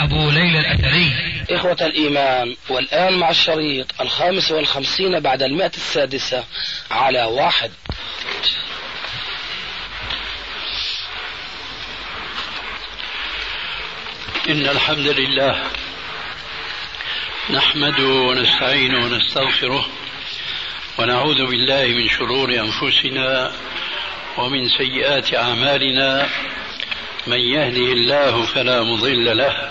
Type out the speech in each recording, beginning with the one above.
أبو ليلى الأثري. إخوة الإيمان والآن مع الشريط الخامس والخمسين بعد المئة السادسة على واحد. إن الحمد لله نحمده ونستعينه ونستغفره ونعوذ بالله من شرور أنفسنا ومن سيئات أعمالنا. من يهده الله فلا مضل له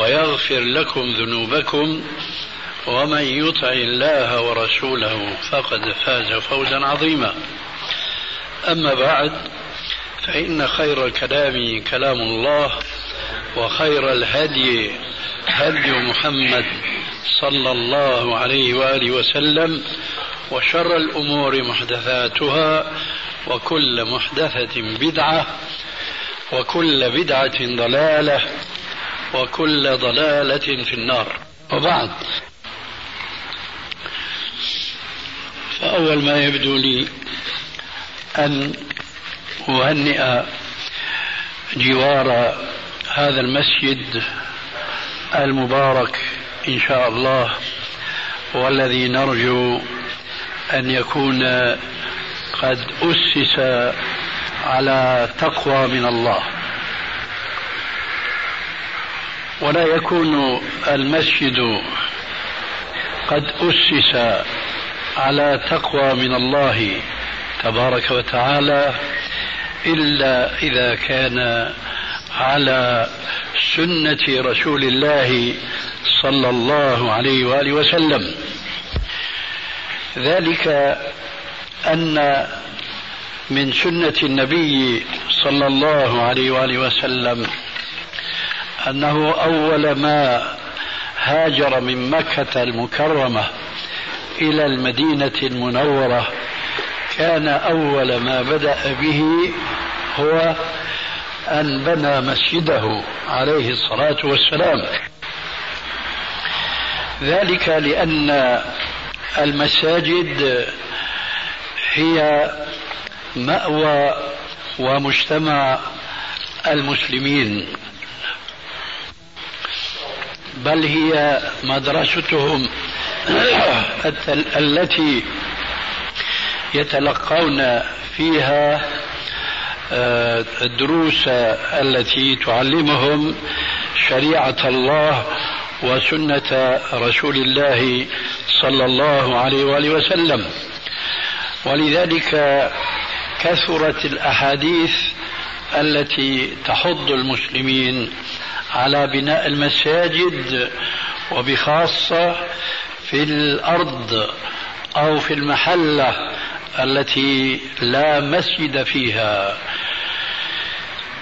ويغفر لكم ذنوبكم ومن يطع الله ورسوله فقد فاز فوزا عظيما. أما بعد فإن خير الكلام كلام الله وخير الهدي هدي محمد صلى الله عليه وآله وسلم وشر الأمور محدثاتها وكل محدثة بدعة وكل بدعة ضلالة وكل ضلالة في النار. وبعد. فأول ما يبدو لي أن أهنئ جوار هذا المسجد المبارك إن شاء الله والذي نرجو أن يكون قد أسس على تقوى من الله. ولا يكون المسجد قد أسس على تقوى من الله تبارك وتعالى إلا إذا كان على سنة رسول الله صلى الله عليه وآله وسلم. ذلك أن من سنة النبي صلى الله عليه وآله وسلم أنه أول ما هاجر من مكة المكرمة إلى المدينة المنورة كان أول ما بدأ به هو أن بنى مسجده عليه الصلاة والسلام. ذلك لأن المساجد هي مأوى ومجتمع المسلمين. بل هي مدرستهم التي يتلقون فيها آه، الدروس التي تعلمهم شريعة الله وسنة رسول الله صلى الله عليه وآله وسلم. ولذلك كثرت الأحاديث التي تحض المسلمين على بناء المساجد وبخاصة في الأرض أو في المحلة التي لا مسجد فيها.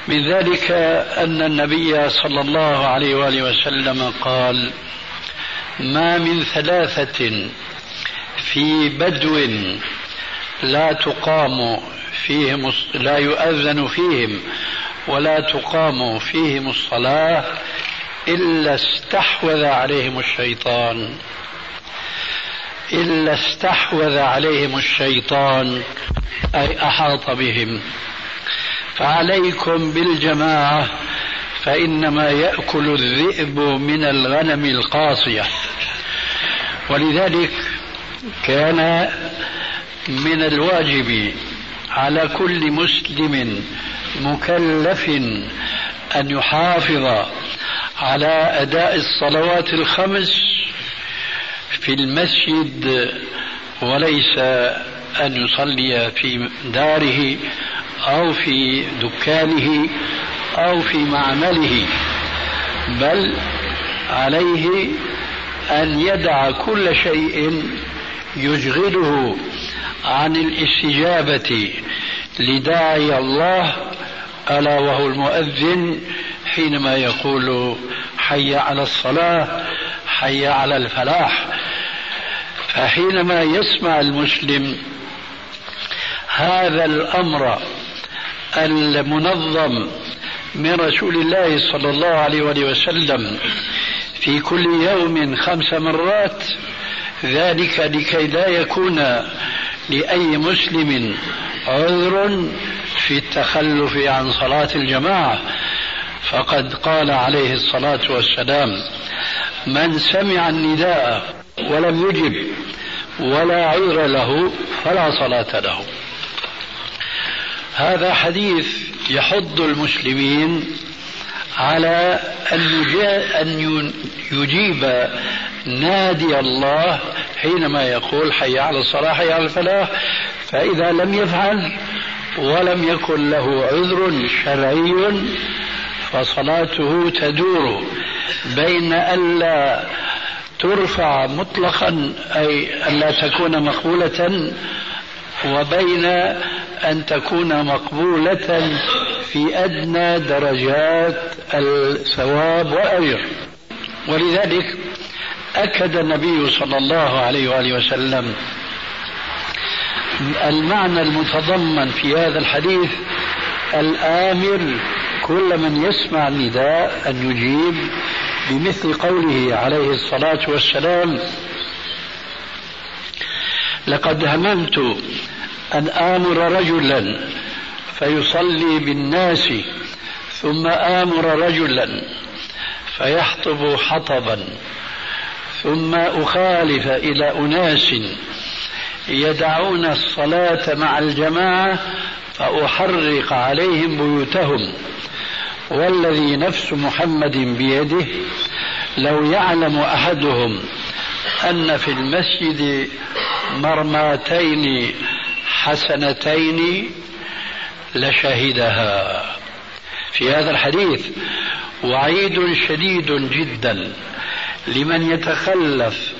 من ذلك أن النبي صلى الله عليه وآله وسلم قال ما من ثلاثة في بدو لا تقام فيهم لا يؤذن فيهم ولا تقام فيهم الصلاة إلا استحوذ عليهم الشيطان. إلا استحوذ عليهم الشيطان أي أحاط بهم. فعليكم بالجماعة فإنما يأكل الذئب من الغنم القاصية. ولذلك كان من الواجب على كل مسلم مكلف أن يحافظ على أداء الصلوات الخمس في المسجد وليس أن يصلي في داره أو في دكانه أو في معمله بل عليه أن يدع كل شيء يشغله عن الاستجابة لداعي الله ألا وهو المؤذن حينما يقول حي على الصلاة حي على الفلاح. فحينما يسمع المسلم هذا الأمر المنظم من رسول الله صلى الله عليه وسلم في كل يوم خمس مرات ذلك لكي لا يكون لأي مسلم عذر في التخلف عن صلاة الجماعة. فقد قال عليه الصلاة والسلام من سمع النداء ولم يجب ولا عذر له فلا صلاة له. هذا حديث يحض المسلمين على أن يجيب نادي الله حينما يقول حي على الصلاة حي على الفلاح. فإذا لم يفعل ولم يكن له عذر شرعي فصلاته تدور بين ألا ترفع مطلقا أي ألا تكون مقبولة وبين أن تكون مقبولة في أدنى درجات الثواب والأجر. ولذلك أكد النبي صلى الله عليه وآله وسلم المعنى المتضمن في هذا الحديث الآمر كل من يسمع النداء أن يجيب بمثل قوله عليه الصلاة والسلام لقد هممت أن آمر رجلا فيصلي بالناس ثم آمر رجلا فيحطب حطبا ثم أخالف إلى أناس يدعون الصلاة مع الجماعة فأحرق عليهم بيوتهم. والذي نفس محمد بيده لو يعلم أحدهم أن في المسجد مرماتين حسنتين لشهدها. في هذا الحديث وعيد شديد جدا لمن يتخلف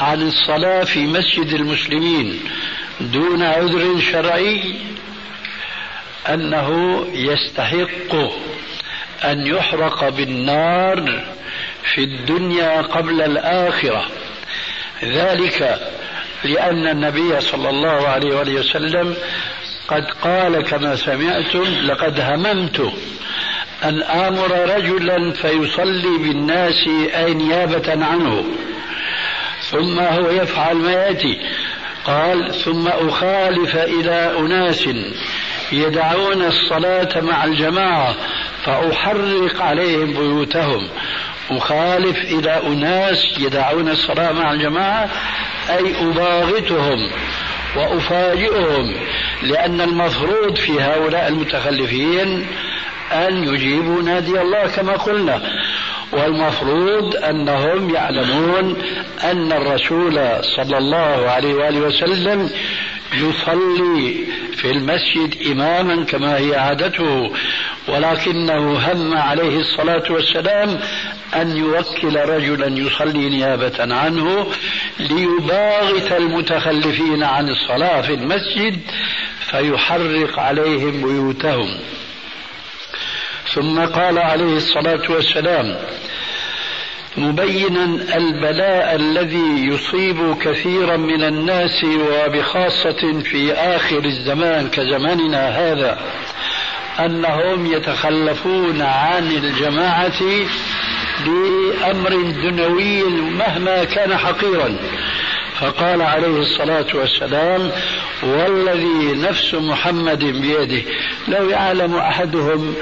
عن الصلاة في مسجد المسلمين دون عذر شرعي أنه يستحق أن يحرق بالنار في الدنيا قبل الآخرة. ذلك لأن النبي صلى الله عليه وآله وسلم قد قال كما سمعتم لقد هممت أن آمر رجلا فيصلي بالناس أي نيابة عنه؟ ثم هو يفعل ما يأتي. قال ثم أخالف إلى أناس يدعون الصلاة مع الجماعة فأحرق عليهم بيوتهم. أخالف إلى أناس يدعون الصلاة مع الجماعة أي أباغتهم وأفاجئهم لأن المفروض في هؤلاء المتخلفين أن يجيبوا نادي الله كما قلنا. والمفروض أنهم يعلمون أن الرسول صلى الله عليه وآله وسلم يصلي في المسجد إماما كما هي عادته ولكنه هم عليه الصلاة والسلام أن يوكل رجلا يصلي نيابة عنه ليباغت المتخلفين عن الصلاة في المسجد فيحرق عليهم بيوتهم. ثم قال عليه الصلاة والسلام مبينا البلاء الذي يصيب كثيرا من الناس وبخاصة في آخر الزمان كزماننا هذا أنهم يتخلفون عن الجماعة لأمر دنيوي مهما كان حقيرا. فقال عليه الصلاة والسلام والذي نفس محمد بيده. لو يعلم أحدهم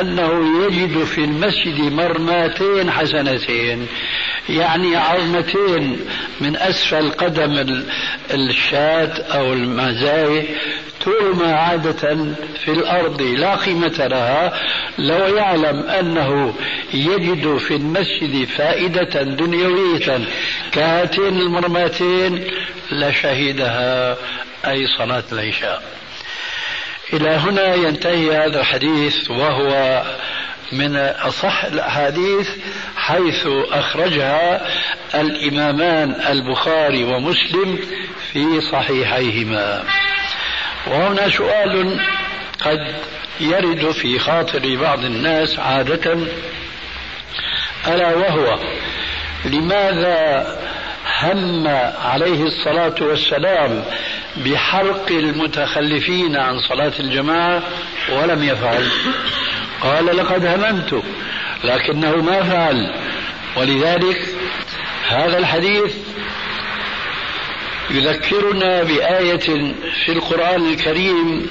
أنه يجد في المسجد مرماتين حسنتين يعني عظمتين من أسفل قدم الشاة أو المزاي ترمى عادة في الأرض لا قيمة لها لو يعلم أنه يجد في المسجد فائدة دنيوية. كهاتين المرماتين لشهدها أي صلاة العشاء. إلى هنا ينتهي هذا الحديث وهو من أصح الأحاديث حيث أخرجها الإمامان البخاري ومسلم في صحيحيهما. وهنا سؤال قد يرد في خاطر بعض الناس عادة ألا وهو لماذا هم عليه الصلاة والسلام بحرق المتخلفين عن صلاة الجماعة ولم يفعل؟ قال لقد هممت لكنه ما فعل ولذلك هذا الحديث يذكرنا بآية في القرآن الكريم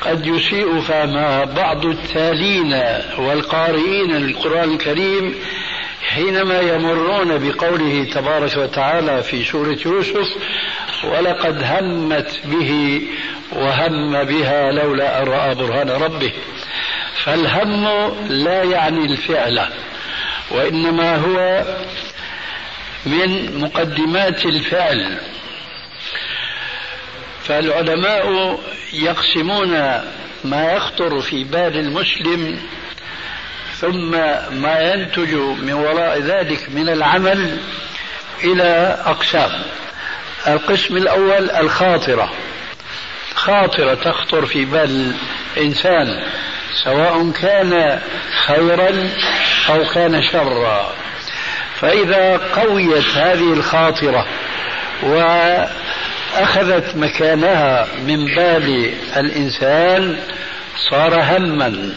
قد يسيء فهمها بعض التالين والقارئين للقرآن الكريم حينما يمرون بقوله تبارك وتعالى في سورة يوسف ولقد همت به وهم بها لولا أن رأى برهان ربه فالهم لا يعني الفعل وإنما هو من مقدمات الفعل. فالعلماء يقسمون ما يخطر في بال المسلم ثم ما ينتج من وراء ذلك من العمل إلى أقسام. القسم الأول الخاطرة. خاطرة تخطر في بال الإنسان سواء كان خيرا أو كان شرا. فإذا قويت هذه الخاطرة وأخذت مكانها من بال الإنسان صار هما.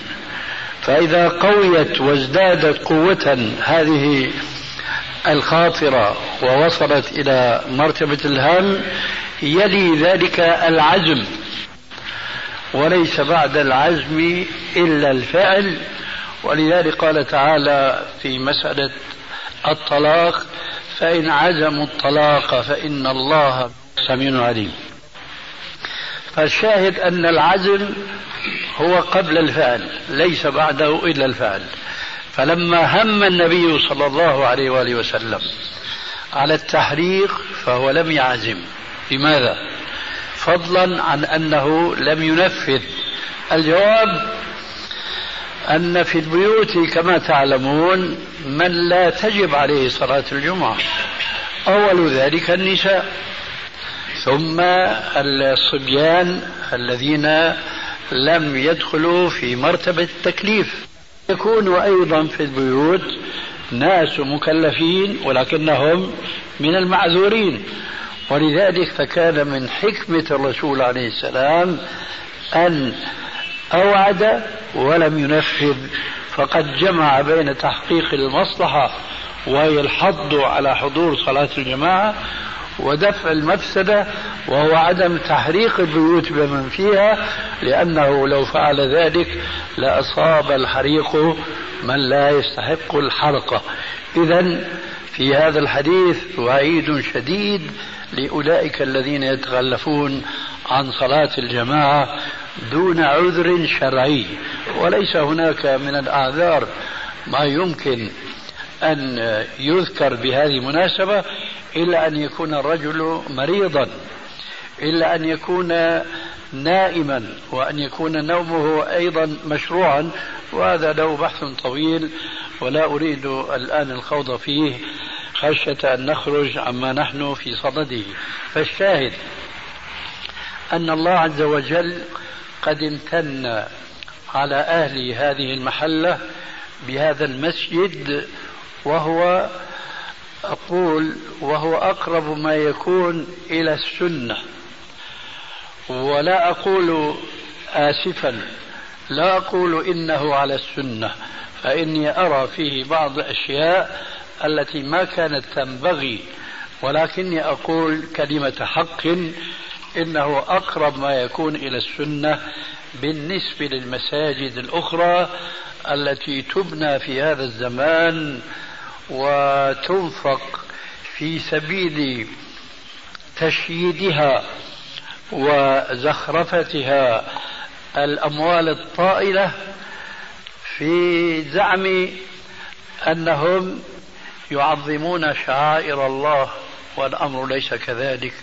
فإذا قويت وازدادت قوة هذه الخاطرة ووصلت إلى مرتبة الهم يلي ذلك العزم. وليس بعد العزم إلا الفعل. ولذلك قال تعالى في مسألة الطلاق فإن عزموا الطلاق فإن الله سميع عليم. فالشاهد أن العزم هو قبل الفعل ليس بعده إلا الفعل. فلما هم النبي صلى الله عليه وآله وسلم على التحريق فهو لم يعزم. لماذا؟ فضلا عن أنه لم ينفذ. الجواب أن في البيوت كما تعلمون من لا تجب عليه صلاة الجمعة أول ذلك النساء. ثم الصبيان الذين لم يدخلوا في مرتبة التكليف. يكون أيضا في البيوت ناس مكلفين ولكنهم من المعذورين. ولذلك فكان من حكمة الرسول عليه السلام أن أوعد ولم ينفذ. فقد جمع بين تحقيق المصلحة وهي الحض على حضور صلاة الجماعة ودفع المفسدة وهو عدم تحريق البيوت بمن فيها لأنه لو فعل ذلك لأصاب الحريق من لا يستحق الحرقة. إذا في هذا الحديث وعيد شديد لأولئك الذين يتخلفون عن صلاة الجماعة دون عذر شرعي. وليس هناك من الأعذار ما يمكن أن يذكر بهذه المناسبة إلا أن يكون الرجل مريضا إلا أن يكون نائما وأن يكون نومه أيضا مشروعا وهذا له بحث طويل ولا أريد الآن الخوض فيه خشية أن نخرج عما نحن في صدده. فالشاهد أن الله عز وجل قد امتن على أهل هذه المحلة بهذا المسجد وهو أقول وهو أقرب ما يكون إلى السنة. ولا أقول آسفا لا أقول إنه على السنة فإني أرى فيه بعض الأشياء التي ما كانت تنبغي. ولكني أقول كلمة حق إنه أقرب ما يكون إلى السنة بالنسبة للمساجد الأخرى التي تبنى في هذا الزمان وتنفق في سبيل تشييدها وزخرفتها الأموال الطائلة في زعم أنهم يعظمون شعائر الله والأمر ليس كذلك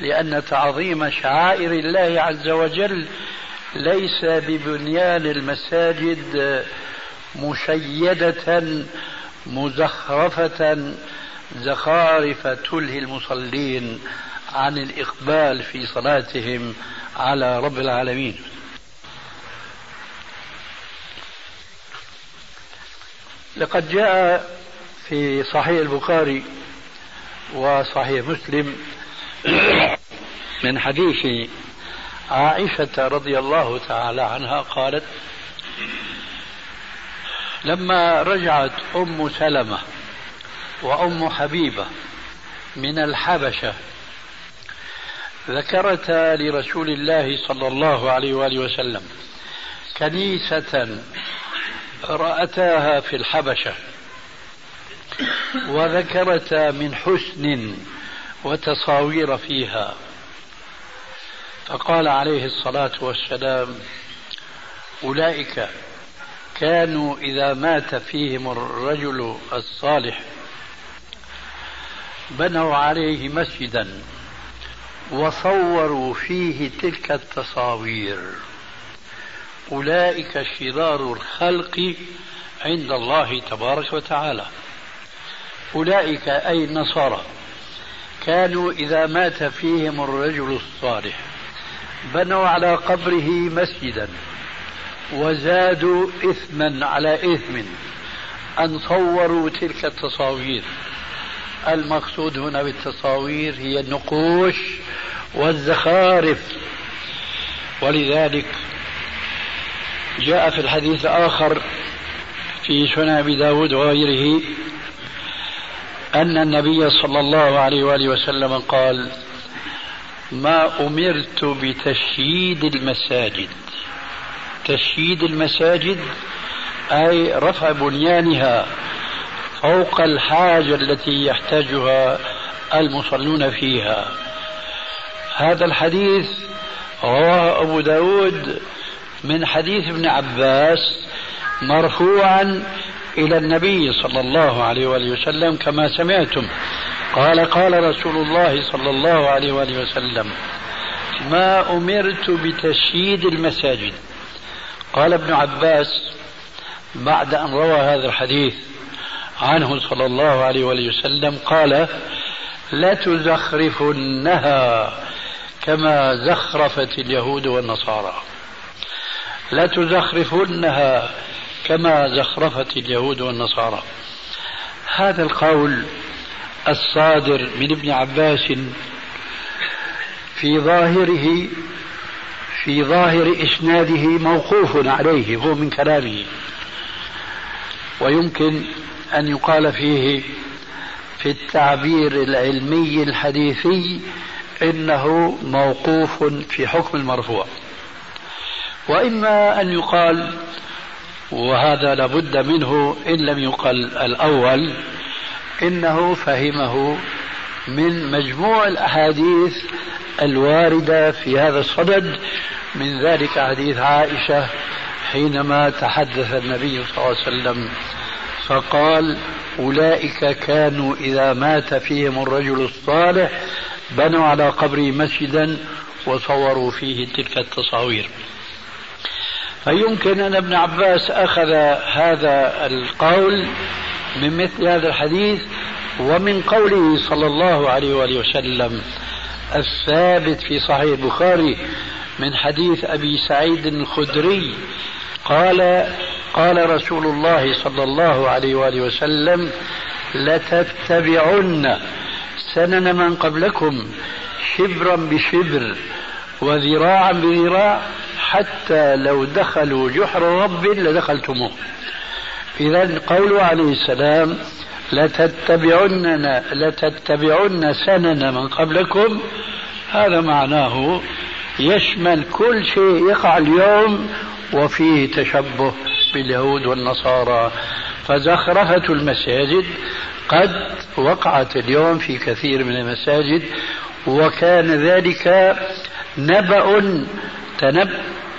لأن تعظيم شعائر الله عز وجل ليس ببنيان المساجد مشيدة مزخرفة زخارف تلهي المصلين عن الإقبال في صلاتهم على رب العالمين. لقد جاء في صحيح البخاري وصحيح مسلم من حديث عائشة رضي الله تعالى عنها قالت لما رجعت أم سلمة وأم حبيبة من الحبشة ذكرتا لرسول الله صلى الله عليه وآله وسلم كنيسة رأتاها في الحبشة وذكرتا من حسن وتصاوير فيها. فقال عليه الصلاة والسلام أولئك كانوا إذا مات فيهم الرجل الصالح بنوا عليه مسجدا وصوروا فيه تلك التصاوير. أولئك شرار الخلق عند الله تبارك وتعالى. أولئك أي النصارى كانوا إذا مات فيهم الرجل الصالح بنوا على قبره مسجدا وزادوا إثما على إثم. أن صوروا تلك التصاوير. المقصود هنا بالتصاوير هي النقوش والزخارف. ولذلك جاء في الحديث الآخر في سنن أبي داود وغيره أن النبي صلى الله عليه وآله وسلم قال ما أمرت بتشييد المساجد. تشييد المساجد أي رفع بنيانها فوق الحاجة التي يحتاجها المصلون فيها. هذا الحديث رواه أبو داود من حديث ابن عباس مرفوعا إلى النبي صلى الله عليه وآله وسلم كما سمعتم. قال قال رسول الله صلى الله عليه وآله وسلم ما أمرت بتشييد المساجد. قال ابن عباس بعد أن روى هذا الحديث عنه صلى الله عليه وسلم قال لتزخرفنها كما زخرفت اليهود والنصارى. لتزخرفنها كما زخرفت اليهود والنصارى. هذا القول الصادر من ابن عباس في ظاهره في ظاهر إسناده موقوف عليه هو من كلامه. ويمكن أن يقال فيه في التعبير العلمي الحديثي إنه موقوف في حكم المرفوع. وإما أن يقال وهذا لابد منه إن لم يقل الأول إنه فهمه من مجموع الأحاديث الواردة في هذا الصدد. من ذلك حديث عائشة حينما تحدث النبي صلى الله عليه وسلم فقال أولئك كانوا إذا مات فيهم الرجل الصالح بنوا على قبره مسجدا وصوروا فيه تلك التصاوير. فيمكن أن ابن عباس أخذ هذا القول من مثل هذا الحديث ومن قوله صلى الله عليه وآله وسلم الثابت في صحيح البخاري من حديث أبي سعيد الخدري قال قال رسول الله صلى الله عليه وآله وسلم لتتبعن سنن من قبلكم شبرا بشبر وذراعا بذراع حتى لو دخلوا جحر رب لدخلتموه. إذا قوله عليه السلام لتتبعن لتتبعن سنن من قبلكم. هذا معناه يشمل كل شيء يقع اليوم وفيه تشبه باليهود والنصارى. فزخرفة المساجد قد وقعت اليوم في كثير من المساجد وكان ذلك نبأ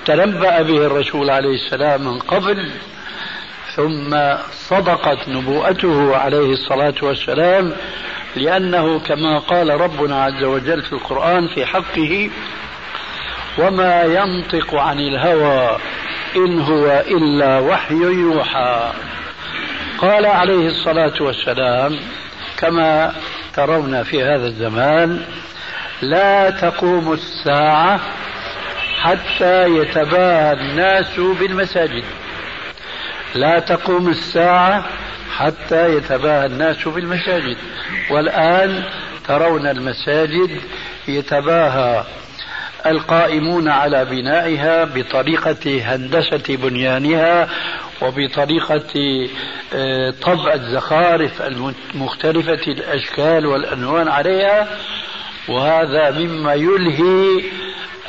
تنبأ به الرسول عليه السلام من قبل. ثم صدقت نبوءته عليه الصلاة والسلام لأنه كما قال ربنا عز وجل في القرآن في حقه وما ينطق عن الهوى إن هو إلا وحي يوحى. قال عليه الصلاة والسلام كما ترون في هذا الزمان لا تقوم الساعة حتى يتباهى الناس بالمساجد. لا تقوم الساعة حتى يتباهى الناس بالمساجد. والآن ترون المساجد يتباهى القائمون على بنائها بطريقة هندسة بنيانها وبطريقة آه، طبع الزخارف المختلفة الأشكال والألوان عليها. وهذا مما يلهي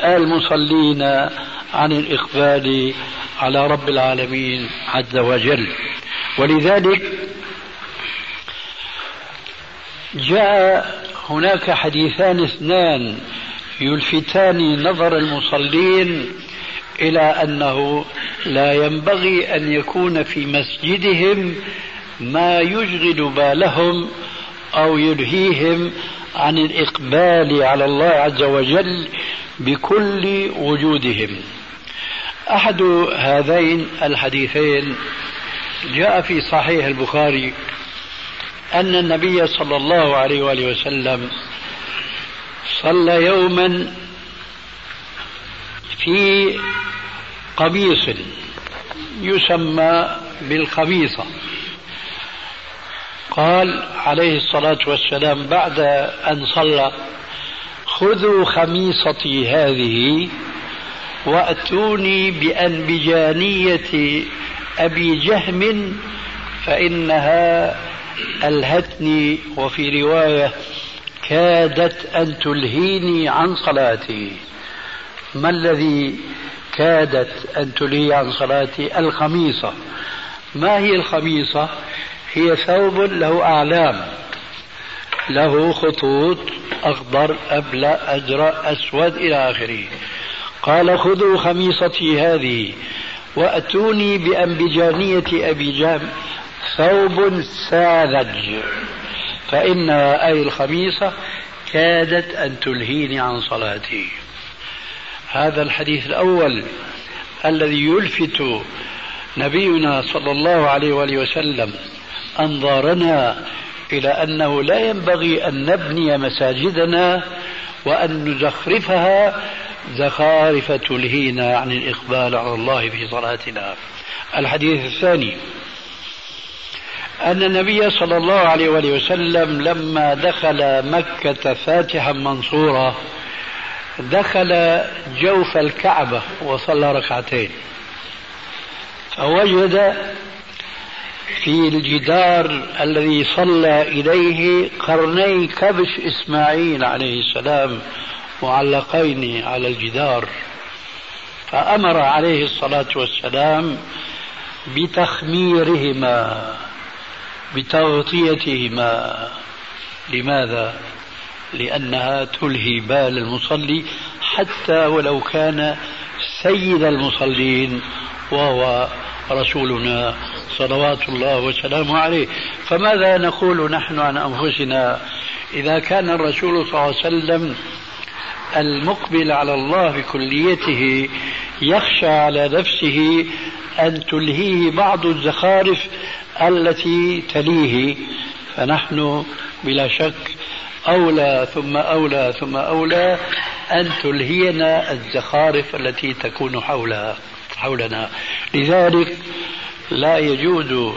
المصلين عن الإقبال على رب العالمين عز وجل. ولذلك جاء هناك حديثان اثنان يلفتان نظر المصلين إلى أنه لا ينبغي أن يكون في مسجدهم ما يشغل بالهم أو يلهيهم عن الإقبال على الله عز وجل بكل وجودهم. أحد هذين الحديثين جاء في صحيح البخاري أن النبي صلى الله عليه وآله وسلم صلى يوما في قميص يسمى بالخميصة قال عليه الصلاة والسلام بعد أن صلى خذوا خميصتي هذه وأتوني بأنبجانية أبي جهم فإنها ألهتني وفي رواية كادت أن تلهيني عن صلاتي. ما الذي كادت أن تلهي عن صلاتي؟ الخميصة. ما هي الخميصة؟ هي ثوب له أعلام له خطوط أخضر أبلى أزرق أسود إلى آخره. قال خذوا خميصتي هذه وأتوني بأنبجانية أبي جام ثوب ساذج. فإنها أي الخميصة كادت أن تلهيني عن صلاتي. هذا الحديث الأول الذي يلفت نبينا صلى الله عليه وآله وسلم أنظارنا إلى أنه لا ينبغي أن نبني مساجدنا وأن نزخرفها زخارف تلهينا عن الإقبال على الله في صلاتنا. الحديث الثاني. أن النبي صلى الله عليه وآله وسلم لما دخل مكة فاتحا منصورا دخل جوف الكعبة وصلى ركعتين. فوجد في الجدار الذي صلى إليه قرني كبش إسماعيل عليه السلام معلقين على الجدار فأمر عليه الصلاة والسلام بتخميرهما بتغطيتهما. لماذا؟ لأنها تلهي بال المصلي حتى ولو كان سيد المصلين وهو رسولنا صلوات الله وسلامه عليه. فماذا نقول نحن عن أنفسنا؟ إذا كان الرسول صلى الله عليه وسلم المقبل على الله بكليته يخشى على نفسه أن تلهيه بعض الزخارف التي تليه. فنحن بلا شك أولى ثم أولى ثم أولى أن تلهينا الزخارف التي تكون حولها حولنا. لذلك لا يجوز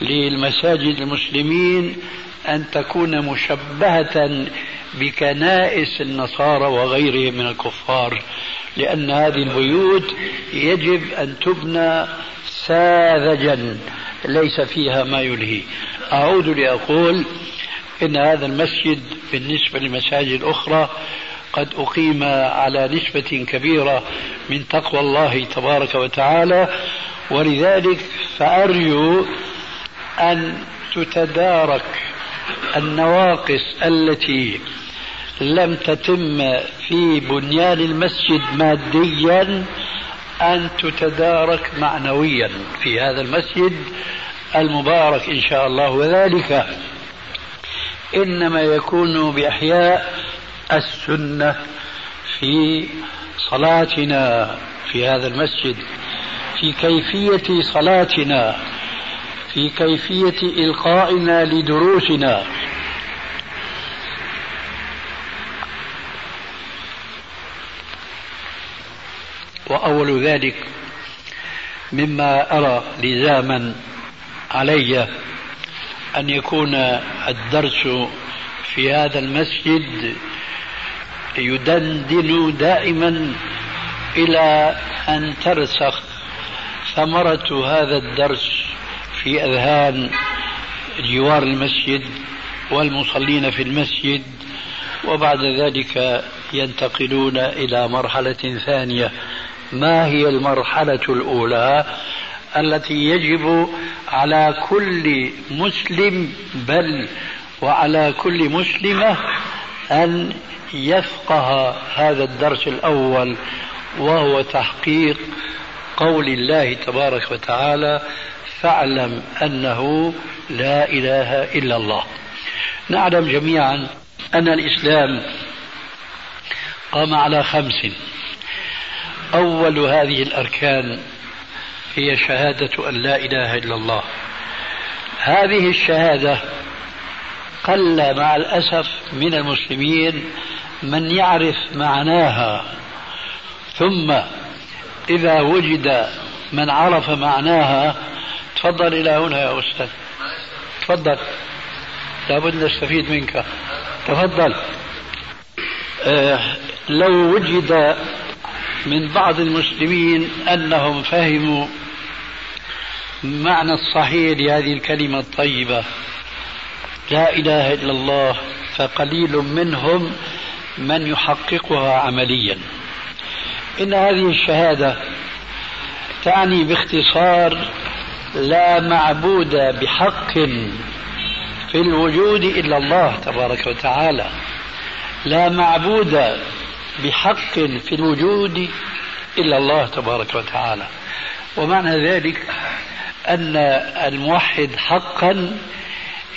للمساجد المسلمين أن تكون مشبهة بكنائس النصارى وغيرهم من الكفار لأن هذه البيوت يجب أن تبنى ساذجا ليس فيها ما يلهي. أعود لأقول إن هذا المسجد بالنسبة للمساجد الأخرى قد أقيم على نسبة كبيرة من تقوى الله تبارك وتعالى. ولذلك فأرجو أن تتدارك النواقص التي لم تتم في بنيان المسجد ماديا أن تتدارك معنويا في هذا المسجد المبارك إن شاء الله وذلك. إنما يكون بإحياء السنة في صلاتنا في هذا المسجد في كيفية صلاتنا في كيفية إلقائنا لدروسنا. وأول ذلك مما أرى لزاما علي أن يكون الدرس في هذا المسجد يدندن دائما إلى أن ترسخ ثمرة هذا الدرس. في أذهان جوار المسجد والمصلين في المسجد وبعد ذلك ينتقلون إلى مرحلة ثانية. ما هي المرحلة الأولى؟ التي يجب على كل مسلم بل وعلى كل مسلمة أن يفقه هذا الدرس الأول وهو تحقيق قول الله تبارك وتعالى فاعلم أنه لا إله إلا الله. نعلم جميعا أن الإسلام قام على خمس. أول هذه الأركان هي شهادة أن لا إله إلا الله. هذه الشهادة قل مع الأسف من المسلمين من يعرف معناها. ثم إذا وجد من عرف معناها تفضل إلى هنا يا أستاذ. تفضل. لابد نستفيد منك. تفضل. آه لو وجد من بعض المسلمين أنهم فهموا معنى الصحيح لهذه الكلمة الطيبة لا إله إلا الله فقليل منهم من يحققها عمليا. إن هذه الشهادة تعني باختصار لا معبود بحق في الوجود إلا الله تبارك وتعالى. لا معبود بحق في الوجود إلا الله تبارك وتعالى. ومعنى ذلك أن الموحد حقا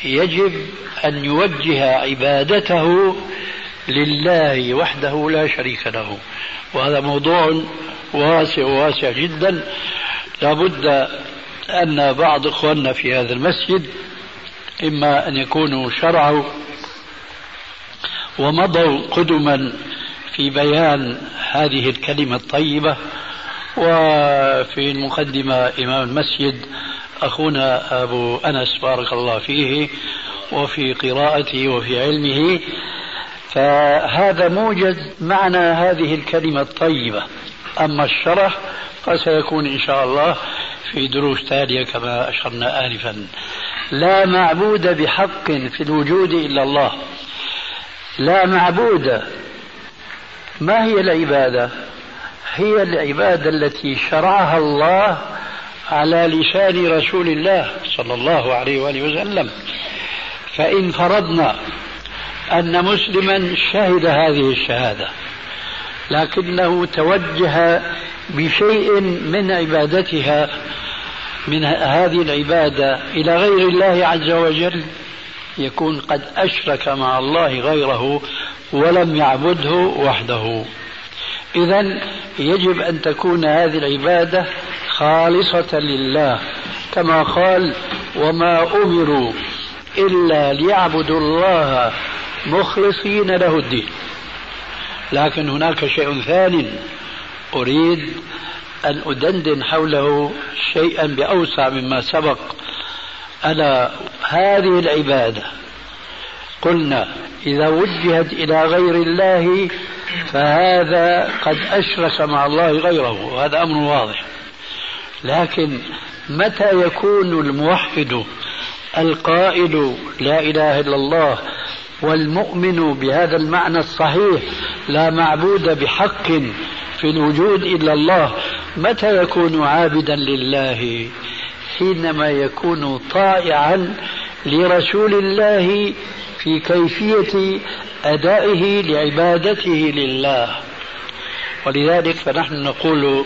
يجب أن يوجه عبادته لله وحده لا شريك له. وهذا موضوع واسع واسع جدا. لابد أن بعض إخواننا في هذا المسجد إما أن يكونوا شرعوا ومضوا قدما في بيان هذه الكلمة الطيبة وفي المقدمة إمام المسجد أخونا أبو أنس بارك الله فيه وفي قراءته وفي علمه فهذا موجز معنى هذه الكلمة الطيبة. أما الشرح فسيكون إن شاء الله في دروس تالية كما أشرنا آنفا. لا معبود بحق في الوجود إلا الله. لا معبود. ما هي العبادة؟ هي العبادة التي شرعها الله على لسان رسول الله صلى الله عليه وآله وسلم. فإن فرضنا أن مسلما شهد هذه الشهادة. لكنه توجه بشيء من عبادتها من هذه العبادة إلى غير الله عز وجل يكون قد أشرك مع الله غيره ولم يعبده وحده. إذا يجب أن تكون هذه العبادة خالصة لله كما قال وما أمروا إلا ليعبدوا الله مخلصين له الدين لكن هناك شيء ثاني أريد أن أدندن حوله شيئا بأوسع مما سبق. ألا هذه العبادة. قلنا إذا وجهت إلى غير الله فهذا قد أشرك مع الله غيره وهذا أمر واضح. لكن متى يكون الموحد القائل لا إله إلا الله والمؤمن بهذا المعنى الصحيح لا معبود بحق في الوجود إلا الله متى يكون عابدا لله؟ حينما يكون طائعا لرسول الله في كيفية أدائه لعبادته لله. ولذلك فنحن نقول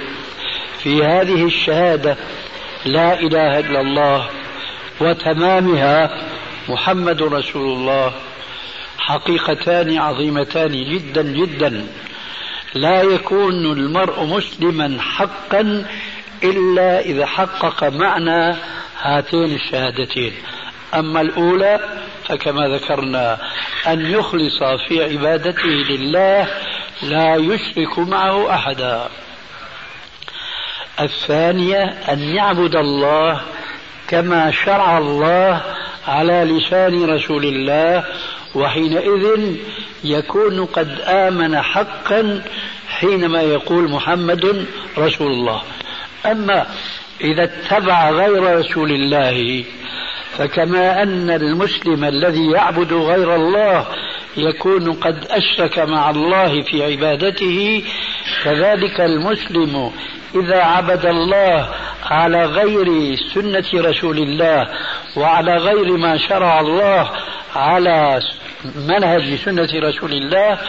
في هذه الشهادة لا إله إلا الله وتمامها محمد رسول الله. حقيقتان عظيمتان جدا جدا. لا يكون المرء مسلما حقا إلا إذا حقق معنى هاتين الشهادتين. أما الأولى فكما ذكرنا أن يخلص في عبادته لله لا يشرك معه أحدا. الثانية أن يعبد الله كما شرع الله على لسان رسول الله وحينئذ يكون قد آمن حقا حينما يقول محمد رسول الله. أما إذا اتبع غير رسول الله فكما أن المسلم الذي يعبد غير الله يكون قد أشرك مع الله في عبادته كذلك المسلم إذا عبد الله على غير سنة رسول الله وعلى غير ما شرع الله على منهج سنة رسول الله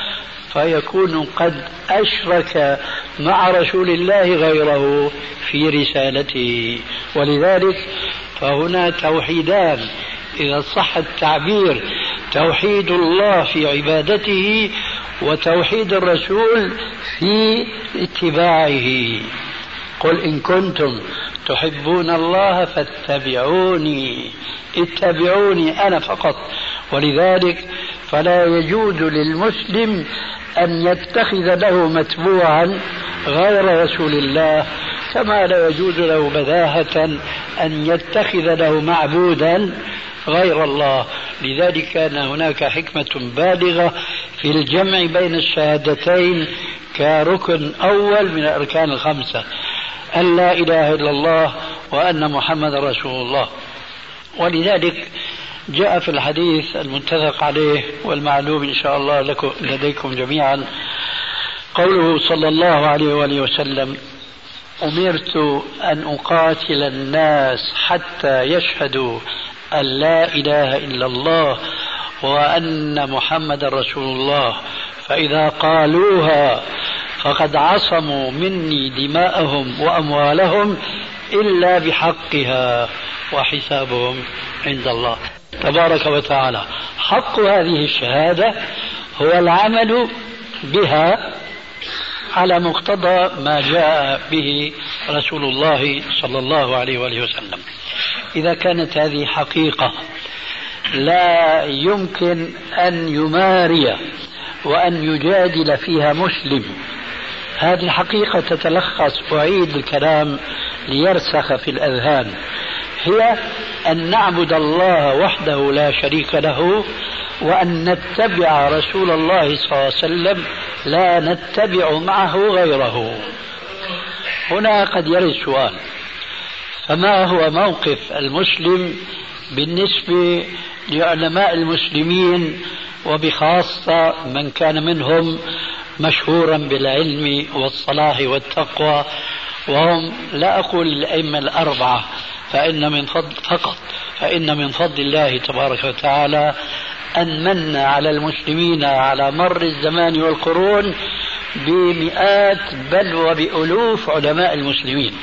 فيكون قد أشرك مع رسول الله غيره في رسالته. ولذلك فهنا توحيدان. إذا صح التعبير توحيد الله في عبادته وتوحيد الرسول في اتباعه. قل إن كنتم تحبون الله فاتبعوني. اتبعوني أنا فقط. ولذلك فلا يجوز للمسلم أن يتخذ له متبوعا غير رسول الله كما لا يجوز له بداهة أن يتخذ له معبودا غير الله. لذلك كان هناك حكمة بالغة في الجمع بين الشهادتين كركن أول من الأركان الخمسة. أن لا إله إلا الله وأن محمد رسول الله. ولذلك جاء في الحديث المتفق عليه والمعلوم إن شاء الله لكم لديكم جميعا قوله صلى الله عليه وآله وسلم أمرت أن أقاتل الناس حتى يشهدوا أن لا إله إلا الله وأن محمد رسول الله. فإذا قالوها فقد عصموا مني دماءهم وأموالهم إلا بحقها وحسابهم عند الله. تبارك وتعالى. حق هذه الشهادة هو العمل بها على مقتضى ما جاء به رسول الله صلى الله عليه وآله وسلم. إذا كانت هذه حقيقة لا يمكن أن يماري وأن يجادل فيها مسلم. هذه الحقيقة تتلخص أعيد الكلام ليرسخ في الأذهان. هي أن نعبد الله وحده لا شريك له وأن نتبع رسول الله صلى الله عليه وسلم لا نتبع معه غيره. هنا قد يرد سؤال فما هو موقف المسلم بالنسبة لعلماء المسلمين وبخاصة من كان منهم مشهورا بالعلم والصلاح والتقوى وهم لا أقول الأئمة الأربعة فإن من فضل فقط فإن من فضل الله تبارك وتعالى أن من على المسلمين على مر الزمان والقرون بمئات بل وبألوف علماء المسلمين.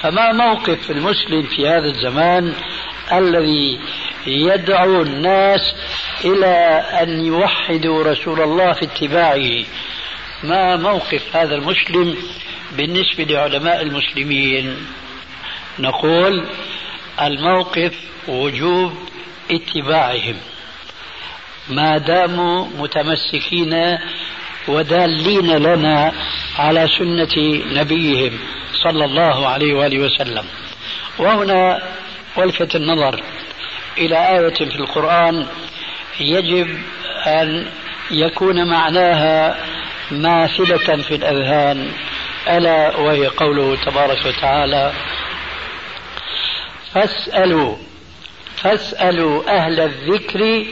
فما موقف المسلم في هذا الزمان الذي يدعو الناس إلى أن يوحدوا رسول الله في اتباعه ما موقف هذا المسلم بالنسبة لعلماء المسلمين؟ نقول الموقف وجوب اتباعهم. ما داموا متمسكين ودالين لنا على سنة نبيهم صلى الله عليه وآله وسلم. وهنا ولفت النظر إلى آية في القرآن يجب أن يكون معناها ماثلة في الأذهان ألا وهي قوله تبارك وتعالى فاسألوا فاسألوا أهل الذكر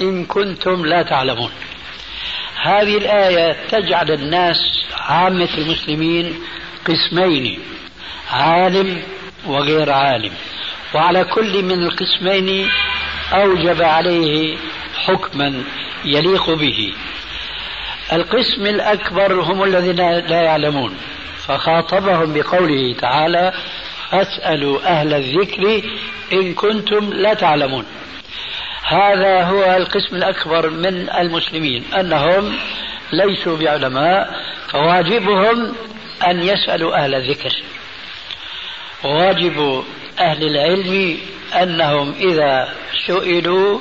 إن كنتم لا تعلمون. هذه الآية تجعل الناس عامة المسلمين قسمين عالم وغير عالم وعلى كل من القسمين أوجب عليه حكما يليق به. القسم الأكبر هم الذين لا يعلمون. فخاطبهم بقوله تعالى فاسألوا أهل الذكر إن كنتم لا تعلمون. هذا هو القسم الأكبر من المسلمين. أنهم ليسوا بعلماء فواجبهم أن يسألوا أهل الذكر. واجب أهل العلم أنهم إذا سئلوا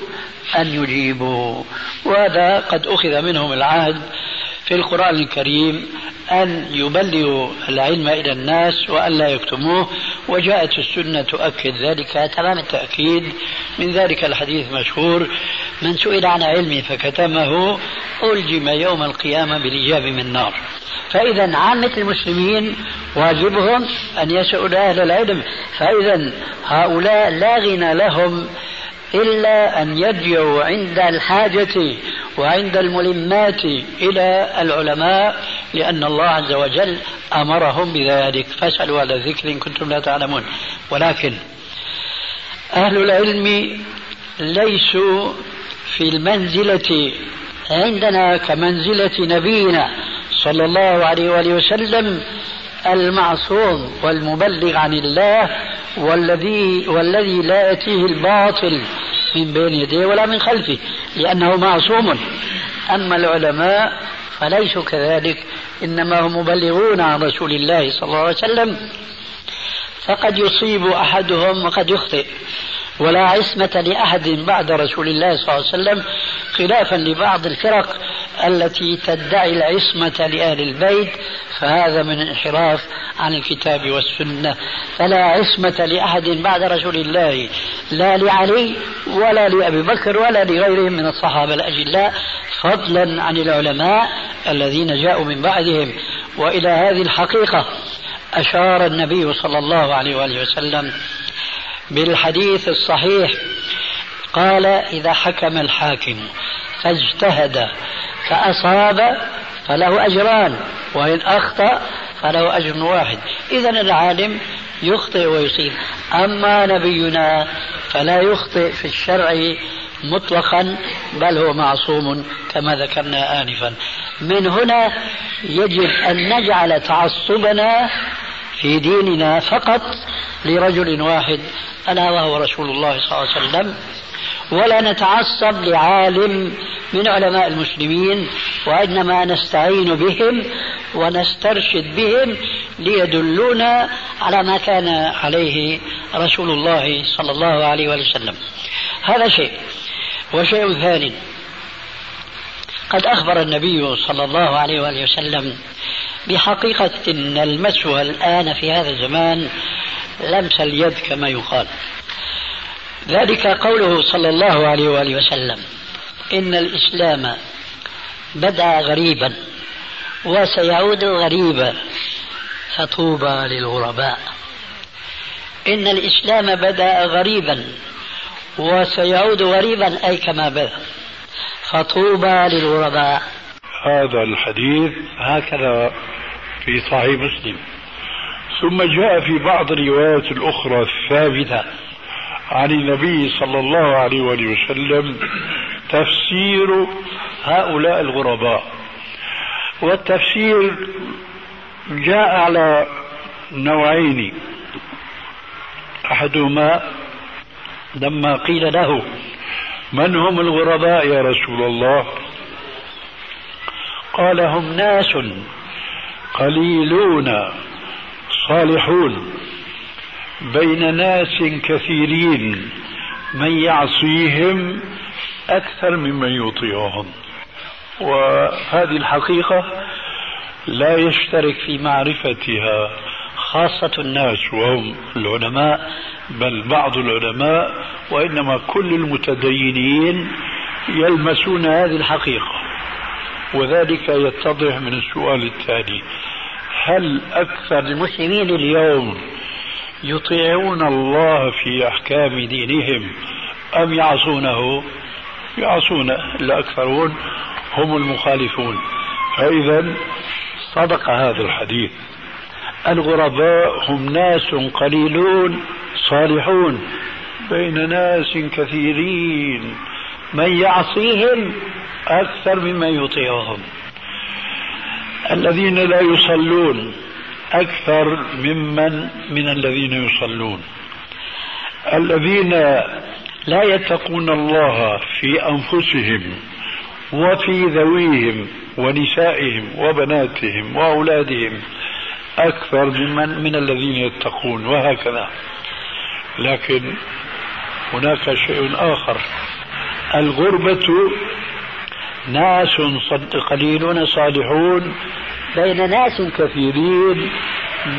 أن يجيبوا. وهذا قد أخذ منهم العهد في القرآن الكريم أن يبلغوا العلم إلى الناس وأن لا يكتموه. وجاءت السنة تؤكد ذلك تمام التأكيد. من ذلك الحديث مشهور من سئل عن علم فكتمه ألجم يوم القيامة بلجاب من نار. فإذا عامة المسلمين واجبهم أن يسألوا أهل العلم. فإذا هؤلاء لا غنى لهم إلا أن يرجعوا عند الحاجة وعند الملمات إلى العلماء لأن الله عز وجل أمرهم بذلك. فاسألوا على الذكر إن كنتم لا تعلمون. ولكن أهل العلم ليسوا في المنزلة عندنا كمنزلة نبينا صلى الله عليه وآله وسلم المعصوم والمبلغ عن الله والذي والذي لا يأتيه الباطل من بين يديه ولا من خلفه لأنه معصوم. أما العلماء فليسوا كذلك إنما هم مبلغون عن رسول الله صلى الله عليه وسلم. فقد يصيب أحدهم وقد يخطئ. ولا عصمة لأحد بعد رسول الله صلى الله عليه وسلم خلافا لبعض الفرق التي تدعي العصمة لأهل البيت فهذا من انحراف عن الكتاب والسنة. فلا عصمة لأحد بعد رسول الله لا لعلي ولا لأبي بكر ولا لغيرهم من الصحابة الأجلاء فضلا عن العلماء الذين جاءوا من بعدهم. وإلى هذه الحقيقة أشار النبي صلى الله عليه وآله وسلم بالحديث الصحيح قال إذا حكم الحاكم فاجتهد فأصاب فله أجران وإن أخطأ فله أجر واحد. إذا العالم يخطئ ويصيب. أما نبينا فلا يخطئ في الشرع مطلقا بل هو معصوم كما ذكرنا آنفا. من هنا يجب أن نجعل تعصبنا في ديننا فقط لرجل واحد ألا وهو رسول الله صلى الله عليه وسلم. ولا نتعصب لعالم من علماء المسلمين وإنما نستعين بهم ونسترشد بهم ليدلونا على ما كان عليه رسول الله صلى الله عليه وسلم. هذا شيء. وشيء ثاني. قد أخبر النبي صلى الله عليه وآله وسلم بحقيقة أن المسوى الآن في هذا الزمان لمس اليد كما يقال. ذلك قوله صلى الله عليه وآله وسلم. إن الإسلام بدأ غريبا وسيعود غريبا فطوبى للغرباء. إن الإسلام بدأ غريبا وسيعود غريبا أي كما بدأ فطوبى للغرباء. هذا الحديث هكذا في صحيح مسلم. ثم جاء في بعض الروايات الأخرى الثابتة عن النبي صلى الله عليه وآله وسلم تفسير هؤلاء الغرباء. والتفسير جاء على نوعين. أحدهما لما قيل له من هم الغرباء يا رسول الله؟ قال هم ناس قليلون صالحون. بين ناس كثيرين من يعصيهم أكثر ممن يطيعهم. وهذه الحقيقة لا يشترك في معرفتها خاصة الناس وهم العلماء بل بعض العلماء وإنما كل المتدينين يلمسون هذه الحقيقة. وذلك يتضح من السؤال التالي هل أكثر المسلمين اليوم يطيعون الله في أحكام دينهم. أم يعصونه؟ يعصون. الأكثرون هم المخالفون. فإذا صدق هذا الحديث. الغرباء هم ناس قليلون صالحون بين ناس كثيرين. من يعصيهم أكثر ممن يطيعهم. الذين لا يصلون. أكثر ممن من الذين يصلون. الذين لا يتقون الله في أنفسهم وفي ذويهم ونسائهم وبناتهم وأولادهم أكثر ممن من الذين يتقون وهكذا. لكن هناك شيء آخر. الغربة ناس قليلون صالحون بين ناس كثيرين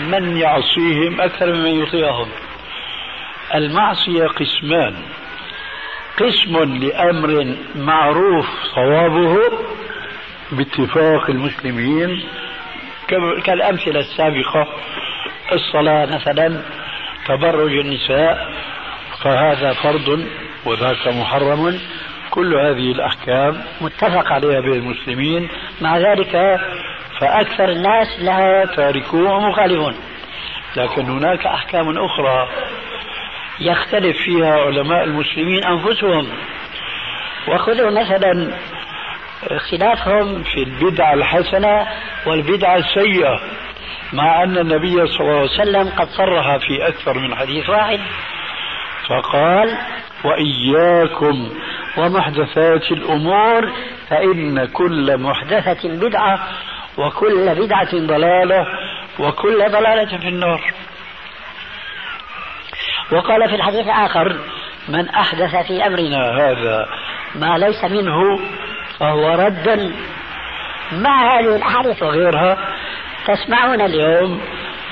من يعصيهم أكثر ممن يطيعهم المعصية قسمان. قسم لأمر معروف صوابه باتفاق المسلمين. كالأمثلة السابقة الصلاة مثلا تبرج النساء فهذا فرض وذاك محرم. كل هذه الأحكام متفق عليها بين المسلمين. مع ذلك فأكثر الناس لها تاركون ومخالفون. لكن هناك أحكام أخرى يختلف فيها علماء المسلمين أنفسهم. وخذوا مثلا اختلافهم في البدعة الحسنة والبدعة السيئة مع أن النبي صلى الله عليه وسلم قد صرح في أكثر من حديث واحد. فقال وإياكم ومحدثات الأمور فإن كل محدثة بدعة وكل بدعة ضلالة وكل ضلالة في النار. وقال في الحديث الآخر من أحدث في أمرنا هذا ما ليس منه فهو رد. مع هذه الأحاديث وغيرها؟ تسمعون اليوم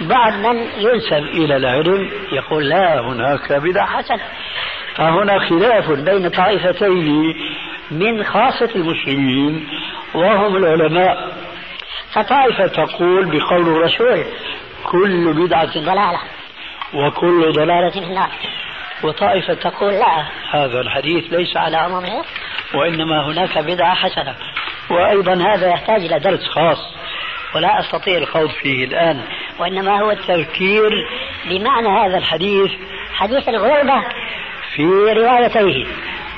بعض من ينسب إلى العلم يقول لا هناك بدعة حسنة فهنا خلاف بين طائفتين من خاصة المسلمين وهم العلماء. فطائفة تقول بقول الرسول كل بدعة ضلالة وكل ضلالة في النار. وطائفة تقول لا هذا الحديث ليس على عمومه وإنما هناك بدعة حسنة. وأيضا هذا يحتاج إلى درس خاص ولا أستطيع الخوض فيه الآن وإنما هو التذكير بمعنى هذا الحديث حديث الغربة في روايتيه.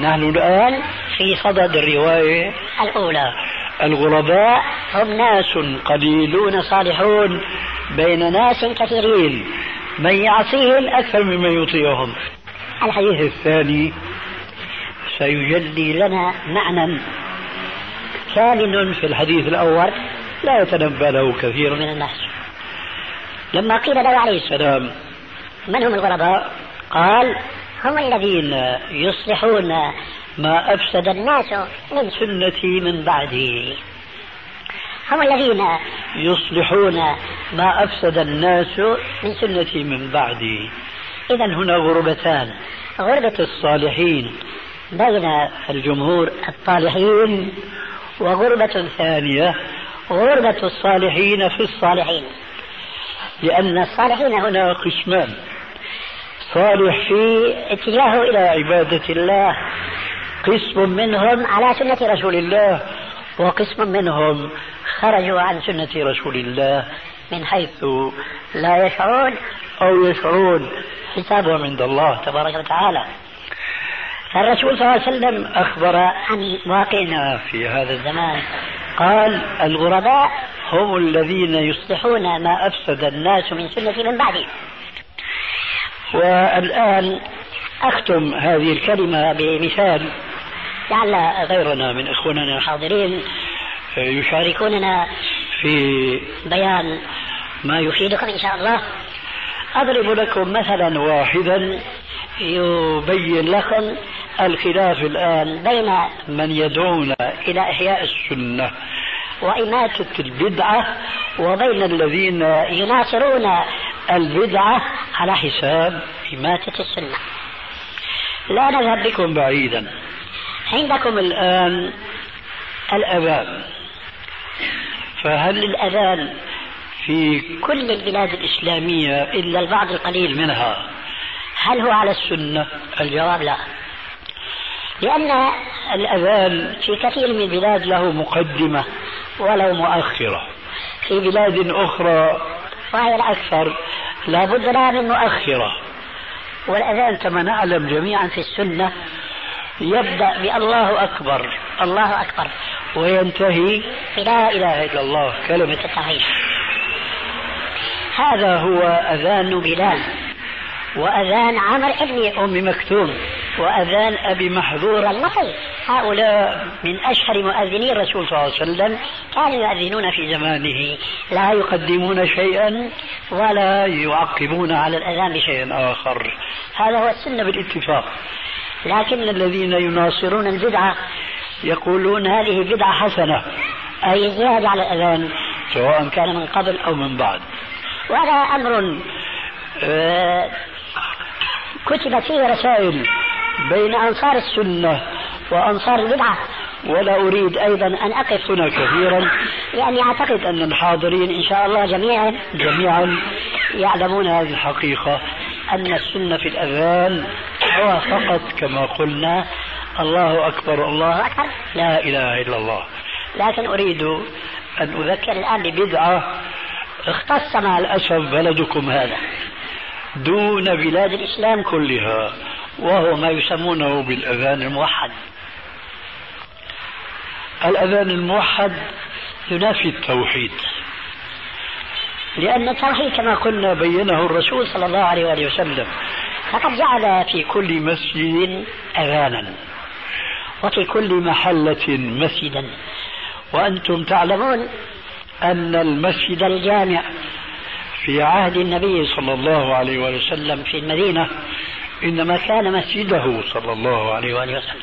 نحن الآن في صدد الرواية الأولى. الغرباء هم ناس قليلون صالحون بين ناس كثيرين من يعصيهم أكثر ممن يطيعهم. الحديث الثاني سيجلي لنا معنى كامن في الحديث الأول لا يتنبأ له كثير من الناس. لما قيل له عليه السلام من هم الغرباء؟ قال هم الذين يصلحون ما أفسد الناس من سنتي من بعدي. هم الذين يصلحون ما أفسد الناس من سنتي من بعدي. إذا هنا غربتان. غربة الصالحين بين الجمهور الطالحين وغربة ثانية غربة الصالحين في الصالحين. لأن الصالحين هنا قسمان. صالح في اتجاهه إلى عبادة الله. قسم منهم على سنة رسول الله وقسم منهم خرجوا عن سنة رسول الله من حيث لا يشعرون أو يشعرون حسابهم عند الله تبارك وتعالى. فالرسول صلى الله عليه وسلم أخبر عن واقعنا في هذا الزمان. قال الغرباء هم الذين يصلحون ما أفسد الناس من سنة من بعدهم والآن أختم هذه الكلمة بمثال لعل غيرنا من إخواننا الحاضرين يشاركوننا في بيان ما يفيدكم إن شاء الله. أضرب لكم مثلا واحدا يبين لكم الخلاف الآن بين من يدعون إلى إحياء السنة وإماتة البدعة وبين الذين يناصرون البدعة على حساب إماتة السنة. لا نذهب بكم بعيدا. عندكم الآن الأذان. فهل الأذان في كل البلاد الإسلامية إلا البعض القليل منها هل هو على السنة؟ الجواب لا. لأن الأذان في كثير من البلاد له مقدمة ولو مؤخرة. في بلاد أخرى وهي الأكثر لابد لها من مؤخرة. والأذان كما نعلم جميعا في السنة يبدأ بالله أكبر. الله أكبر. وينتهي بلا إله إلا الله. كلمة. التوحيد هذا هو أذان بلال. وأذان عمر ابن أم مكتوم. وأذان أبي محذور. الله هؤلاء من أشهر مؤذني الرسول صلى الله عليه وسلم. كانوا يؤذنون في زمانه. لا يقدمون شيئا ولا يعقبون على الأذان بشيء آخر. هذا هو السنة بالاتفاق. لكن الذين يناصرون البدعة يقولون هذه بدعة حسنة. أي زيادة على الأذان سواء كان من قبل أو من بعد. وهذا أمر آه، كتبت فيه رسائل بين أنصار السنة وأنصار البدعة. ولا أريد أيضا أن أقف هنا كثيرا يعني أعتقد أن الحاضرين إن شاء الله جميعا جميعا يعلمون هذه الحقيقة. أن السنة في الأذان هو فقط كما قلنا الله أكبر الله أكبر. لا إله إلا الله. لكن أريد أن أذكر الآن ببدعة اختص مع الأسف بلدكم هذا. دون بلاد الإسلام كلها وهو ما يسمونه بالأذان الموحد. الأذان الموحد ينافي التوحيد. لأن التوحيد كما قلنا بينه الرسول صلى الله عليه وآله وسلم. فقد جعل في كل مسجد أذانا وفي كل محلة مسجدا. وأنتم تعلمون أن المسجد الجامع في عهد النبي صلى الله عليه وآله وسلم في المدينة إنما كان مسجده صلى الله عليه وآله وسلم.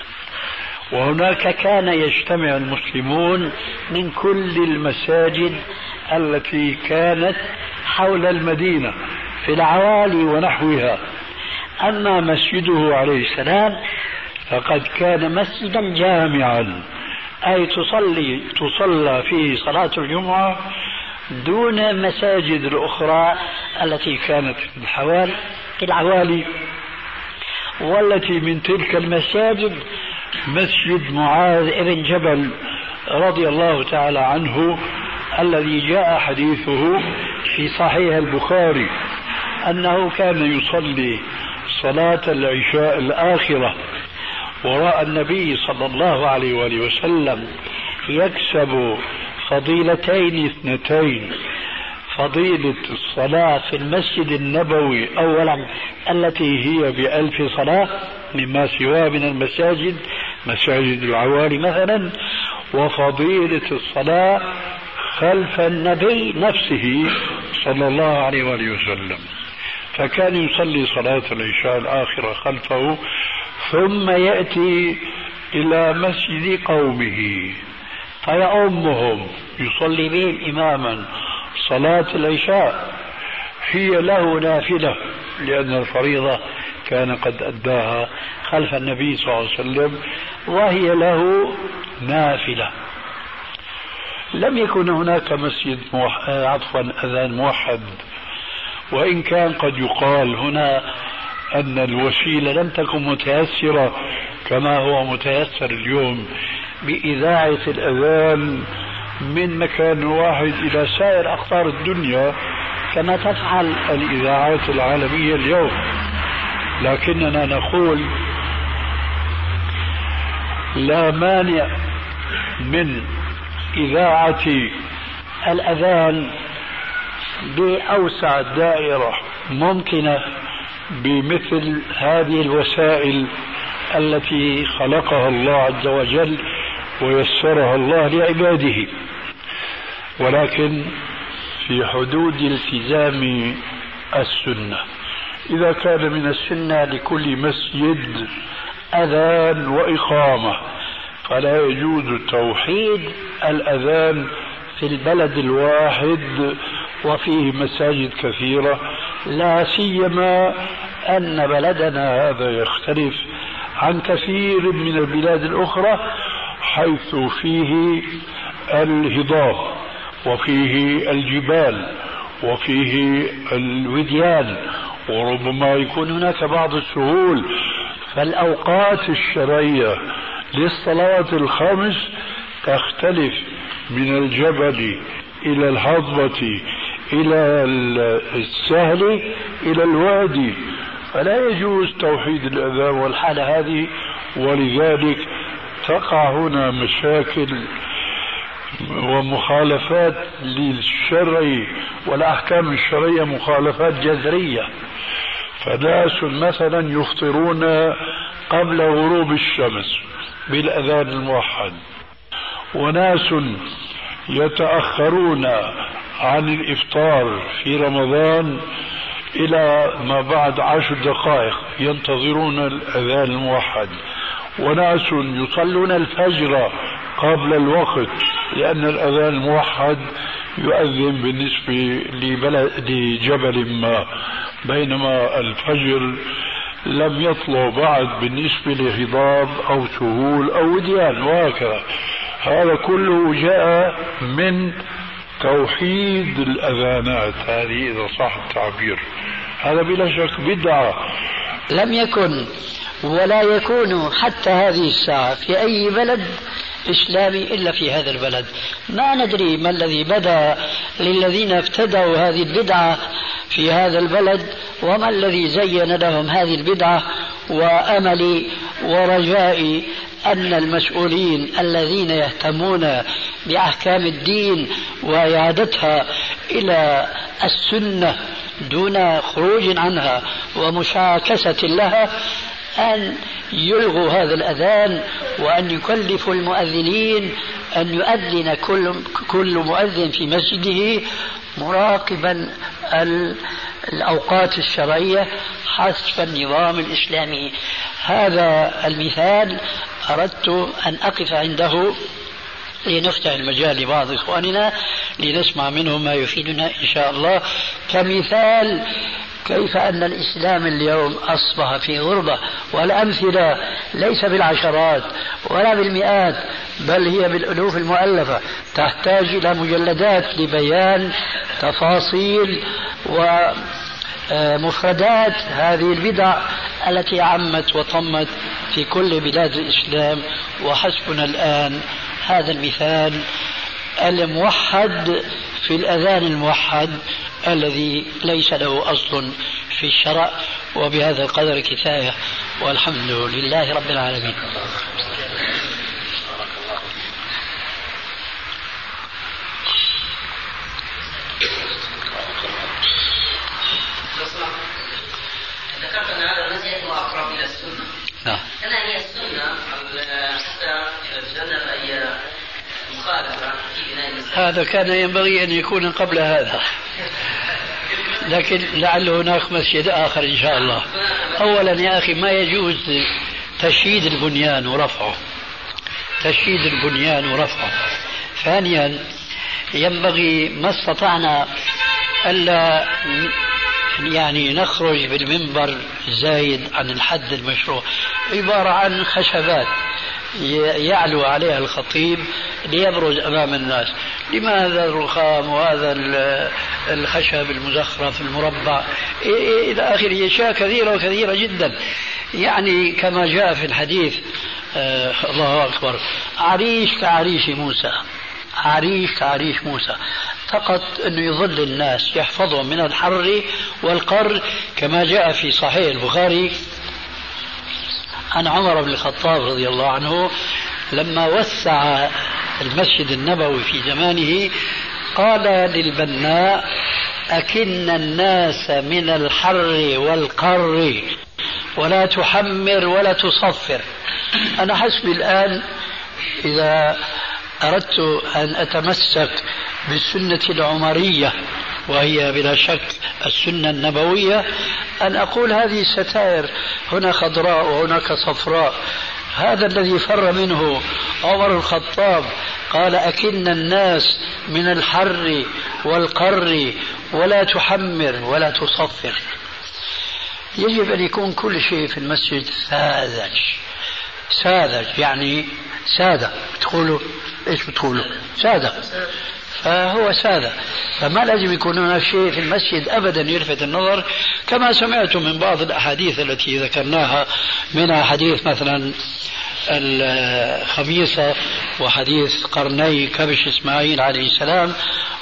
وهناك كان يجتمع المسلمون من كل المساجد التي كانت حول المدينة في العوالي ونحوها. أما مسجده عليه السلام فقد كان مسجدا جامعا أي تصلي تصلى فيه صلاة الجمعة دون المساجد الأخرى التي كانت في الحوالي في العوالي والتي من تلك المساجد مسجد معاذ بن جبل رضي الله تعالى عنه الذي جاء حديثه في صحيح البخاري أنه كان يصلي صلاة العشاء الآخرة وراء النبي صلى الله عليه وآله وسلم يكسب فضيلتين اثنتين. فضيلة الصلاة في المسجد النبوي أولا التي هي بألف صلاة مما سواه من المساجد مساجد العوالي مثلا وفضيلة الصلاة خلف النبي نفسه صلى الله عليه وآله وسلم. فكان يصلي صلاة العشاء الآخرة خلفه ثم يأتي إلى مسجد قومه. فيؤمهم يصلي بهم إماما. صلاة العشاء هي له نافلة لأن الفريضة كان قد أداها خلف النبي صلى الله عليه وسلم وهي له نافلة. لم يكن هناك مسجد موح... عفوا أذان موحد. وإن كان قد يقال هنا أن الوسيلة لم تكن متيسرة كما هو متيسر اليوم بإذاعة الأذان من مكان واحد إلى سائر أقطار الدنيا كما تفعل الإذاعات العالمية اليوم. لكننا نقول لا مانع من إذاعة الأذان بأوسع دائرة ممكنة بمثل هذه الوسائل التي خلقها الله عز وجل ويسرها الله لعباده. ولكن في حدود التزام السنة. إذا كان من السنة لكل مسجد أذان وإقامة. فلا يجوز توحيد الأذان في البلد الواحد وفيه مساجد كثيرة لا سيما أن بلدنا هذا يختلف عن كثير من البلاد الأخرى حيث فيه الهضاب وفيه الجبال وفيه الوديان وربما يكون هناك بعض السهول. فالأوقات الشرعية للصلوات الخمس تختلف من الجبل إلى الهضبة إلى السهل إلى الوادي. فلا يجوز توحيد الأذان والحالة هذه ولذلك تقع هنا مشاكل ومخالفات للشرع والأحكام الشرعية مخالفات جذرية. فناس مثلا يفطرون قبل غروب الشمس. بالأذان الموحد. وناس يتأخرون عن الإفطار في رمضان إلى ما بعد عشر دقائق ينتظرون الأذان الموحد. وناس يصلون الفجر قبل الوقت لأن الأذان الموحد يؤذن بالنسبة لبلد لجبل ما بينما الفجر لم يطلع بعد بالنسبة لهضاب أو سهول أو وديان وهكذا. هذا كله جاء من توحيد الأذانات. هذه إذا صح التعبير. هذا بلا شك بدعة. لم يكن ولا يكون حتى هذه الساعة في أي بلد إسلامي إلا في هذا البلد. ما ندري ما الذي بدا للذين ابتدعوا هذه البدعة في هذا البلد وما الذي زين لهم هذه البدعة وأملي ورجائي أن المسؤولين الذين يهتمون بأحكام الدين وإعادتها إلى السنة دون خروج عنها ومشاكسة لها أن يلغوا هذا الأذان وأن يكلفوا المؤذنين أن يؤذن كل كل مؤذن في مسجده مراقبا الأوقات الشرعية حسب النظام الإسلامي. هذا المثال أردت أن أقف عنده لنفتح المجال لبعض إخواننا لنسمع منهم ما يفيدنا إن شاء الله. كمثال كيف أن الإسلام اليوم أصبح في غربة والأمثلة ليس بالعشرات ولا بالمئات بل هي بالألوف المؤلفة. تحتاج إلى مجلدات لبيان تفاصيل ومفردات هذه البدع التي عمت وطمت في كل بلاد الإسلام. وحسبنا الآن هذا المثال الموحد في الأذان الموحد. الذي ليس له أصل في الشرع وبهذا القدر كفاية والحمد لله رب العالمين ذكرت ان هذا المسجد هو اقرب إلى السنة. نعم. كما هي السنة حتى تجنب اي مخالفه في بناء المسجد. هذا كان ينبغي أن يكون قبل هذا. لكن لعل هناك مسجد آخر إن شاء الله. أولا يا أخي ما يجوز تشييد البنيان ورفعه. تشييد البنيان ورفعه. ثانيا ينبغي ما استطعنا ألا يعني نخرج بالمنبر زايد عن الحد المشروع. عبارة عن خشبات. يعلو عليها الخطيب ليبرز أمام الناس. لماذا الرخام وهذا الخشب المزخرف المربع؟ إلى آخره أشياء كثيرة وكثيرة جدا. يعني كما جاء في الحديث آه الله أكبر عريش كعريش موسى. عريش كعريش موسى. فقط أنه يظل الناس يحفظهم من الحر والقر كما جاء في صحيح البخاري عن عمر بن الخطاب رضي الله عنه لما وسع المسجد النبوي في زمانه قال للبناء أكن الناس من الحر والقر ولا تحمر ولا تصفر. أنا حسبي الآن إذا أردت أن أتمسك بالسنة العمرية وهي بلا شك السنة النبوية. أن أقول هذه ستائر هنا خضراء وهناك صفراء. هذا الذي فر منه عمر الخطاب قال أكن الناس من الحر والقر ولا تحمر ولا تصفر. يجب أن يكون كل شيء في المسجد ساذج. ساذج يعني سادة. بتقولوا إيش بتقولوا؟ سادة. فهو سادة. فما لازم يكون هناك شيء في المسجد أبدا يلفت النظر. كما سمعت من بعض الأحاديث التي ذكرناها منها حديث مثلا الخميصة وحديث قرني كبش إسماعيل عليه السلام.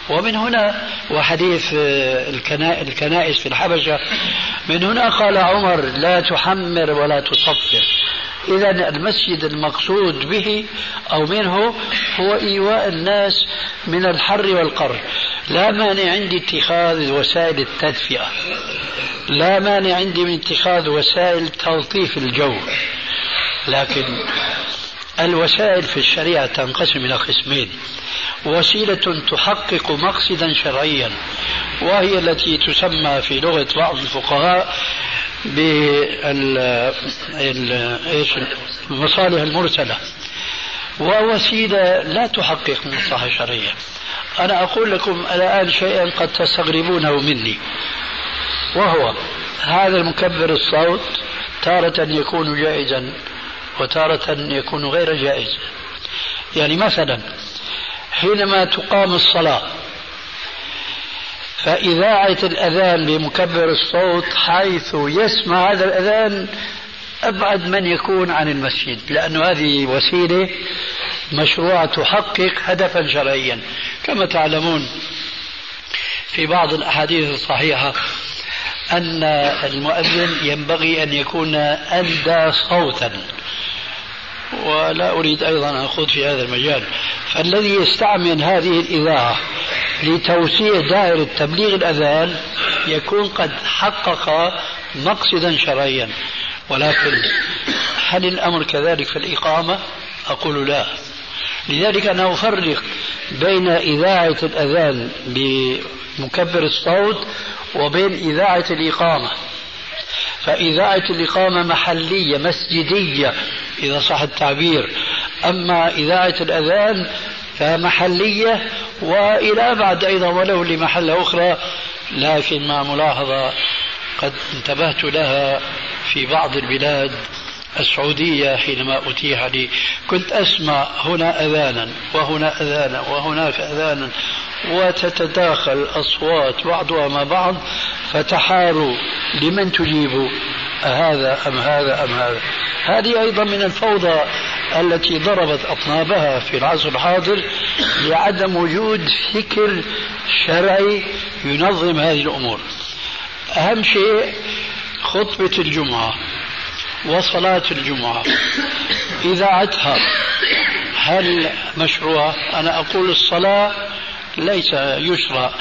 ومن هنا وحديث الكنائس في الحبشة. من هنا قال عمر لا تحمر ولا تصفر. إذا المسجد المقصود به أو منه هو إيواء الناس من الحر والقر. لا مانع عندي اتخاذ وسائل التدفئة. لا مانع عندي من اتخاذ وسائل تلطيف الجو. لكن الوسائل في الشريعة تنقسم إلى قسمين. وسيلة تحقق مقصدا شرعيا وهي التي تسمى في لغة بعض الفقهاء بالمصالح المرسلة. ووسيلة لا تحقق مصلحة شرعية أنا أقول لكم الآن شيئا قد تستغربونه مني. وهو هذا المكبر الصوت تارة يكون جائزا وتارة يكون غير جائز. يعني مثلا حينما تقام الصلاة فإذاعة الأذان بمكبر الصوت حيث يسمع هذا الأذان أبعد من يكون عن المسجد لأن هذه وسيلة مشروعة تحقق هدفا شرعيا. كما تعلمون في بعض الأحاديث الصحيحة أن المؤذن ينبغي أن يكون أندى صوتا. ولا أريد أيضا أن أخوض في هذا المجال. فالذي يستعمل هذه الإذاعة لتوسيع دائرة تبليغ الأذان يكون قد حقق مقصدا شرعيا. ولكن هل الأمر كذلك في الإقامة؟ أقول لا. لذلك أنا أفرق بين إذاعة الأذان بمكبر الصوت وبين إذاعة الإقامة. فإذاعة الإقامة محلية مسجدية إذا صح التعبير. أما إذاعة الأذان فمحلية وإلى أبعد أيضا ولو لمحلة أخرى لكن مع ملاحظة قد انتبهت لها في بعض البلاد السعودية حينما أتيح لي. كنت أسمع هنا أذانا وهنا أذانا وهناك أذانا. وتتداخل الأصوات بعضها مع بعض فتحاروا لمن تجيب هذا أم هذا أم هذا. هذه أيضا من الفوضى التي ضربت أطنابها في العصر الحاضر لعدم وجود فكر شرعي ينظم هذه الأمور. أهم شيء خطبة الجمعة وصلاة الجمعة. إذاعتها هل مشروع أنا أقول الصلاة ليس يشرع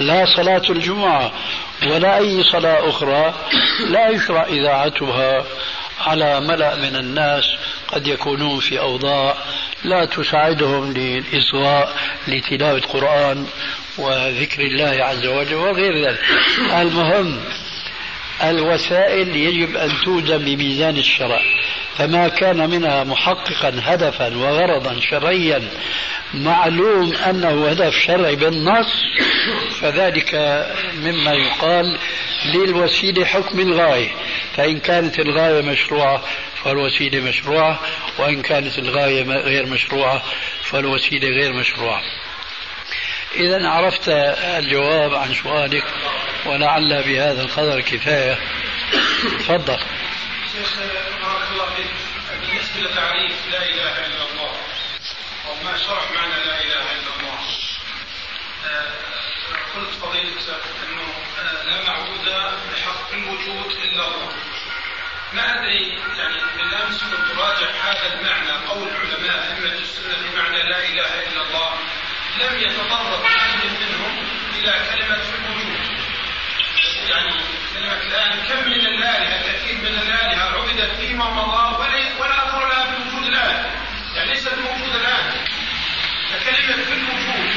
لا صلاة الجمعة ولا أي صلاة أخرى لا يشرع إذاعتها على ملأ من الناس قد يكونون في أوضاع لا تساعدهم للإصغاء لتلاوة قرآن وذكر الله عز وجل وغير ذلك. المهم الوسائل يجب أن توزن بميزان الشرع فما كان منها محققا هدفا وغرضا شرعيا معلوم أنه هدف شرعي بالنص فذلك مما يقال للوسيلة حكم الغاية. فإن كانت الغاية مشروعة فالوسيلة مشروعة وإن كانت الغاية غير مشروعة فالوسيلة غير مشروعة. إذا عرفت الجواب عن سؤالك ولعل بهذا القدر كفاية. تفضل. شيخ بارك الله فيك. بالنسبة لتعريف لا إله إلا الله شرح معنى لا إله إلا الله. آه، قلت فضيلة أنه آه، لا معبود بحق الوجود إلا الله. ما أدري يعني بالأمس كنت راجع هذا المعنى قول علماء أئمة السنة في معنى لا إله إلا الله لم يتطرق أحد منهم إلى كلمة الوجود. يعني كلمة الآن كم من الآلهة كثير من الآلهة عبدت فيما مضى ولا أثر لها في الآن. يعني ليست موجودة الآن. فكلمة في الوجود.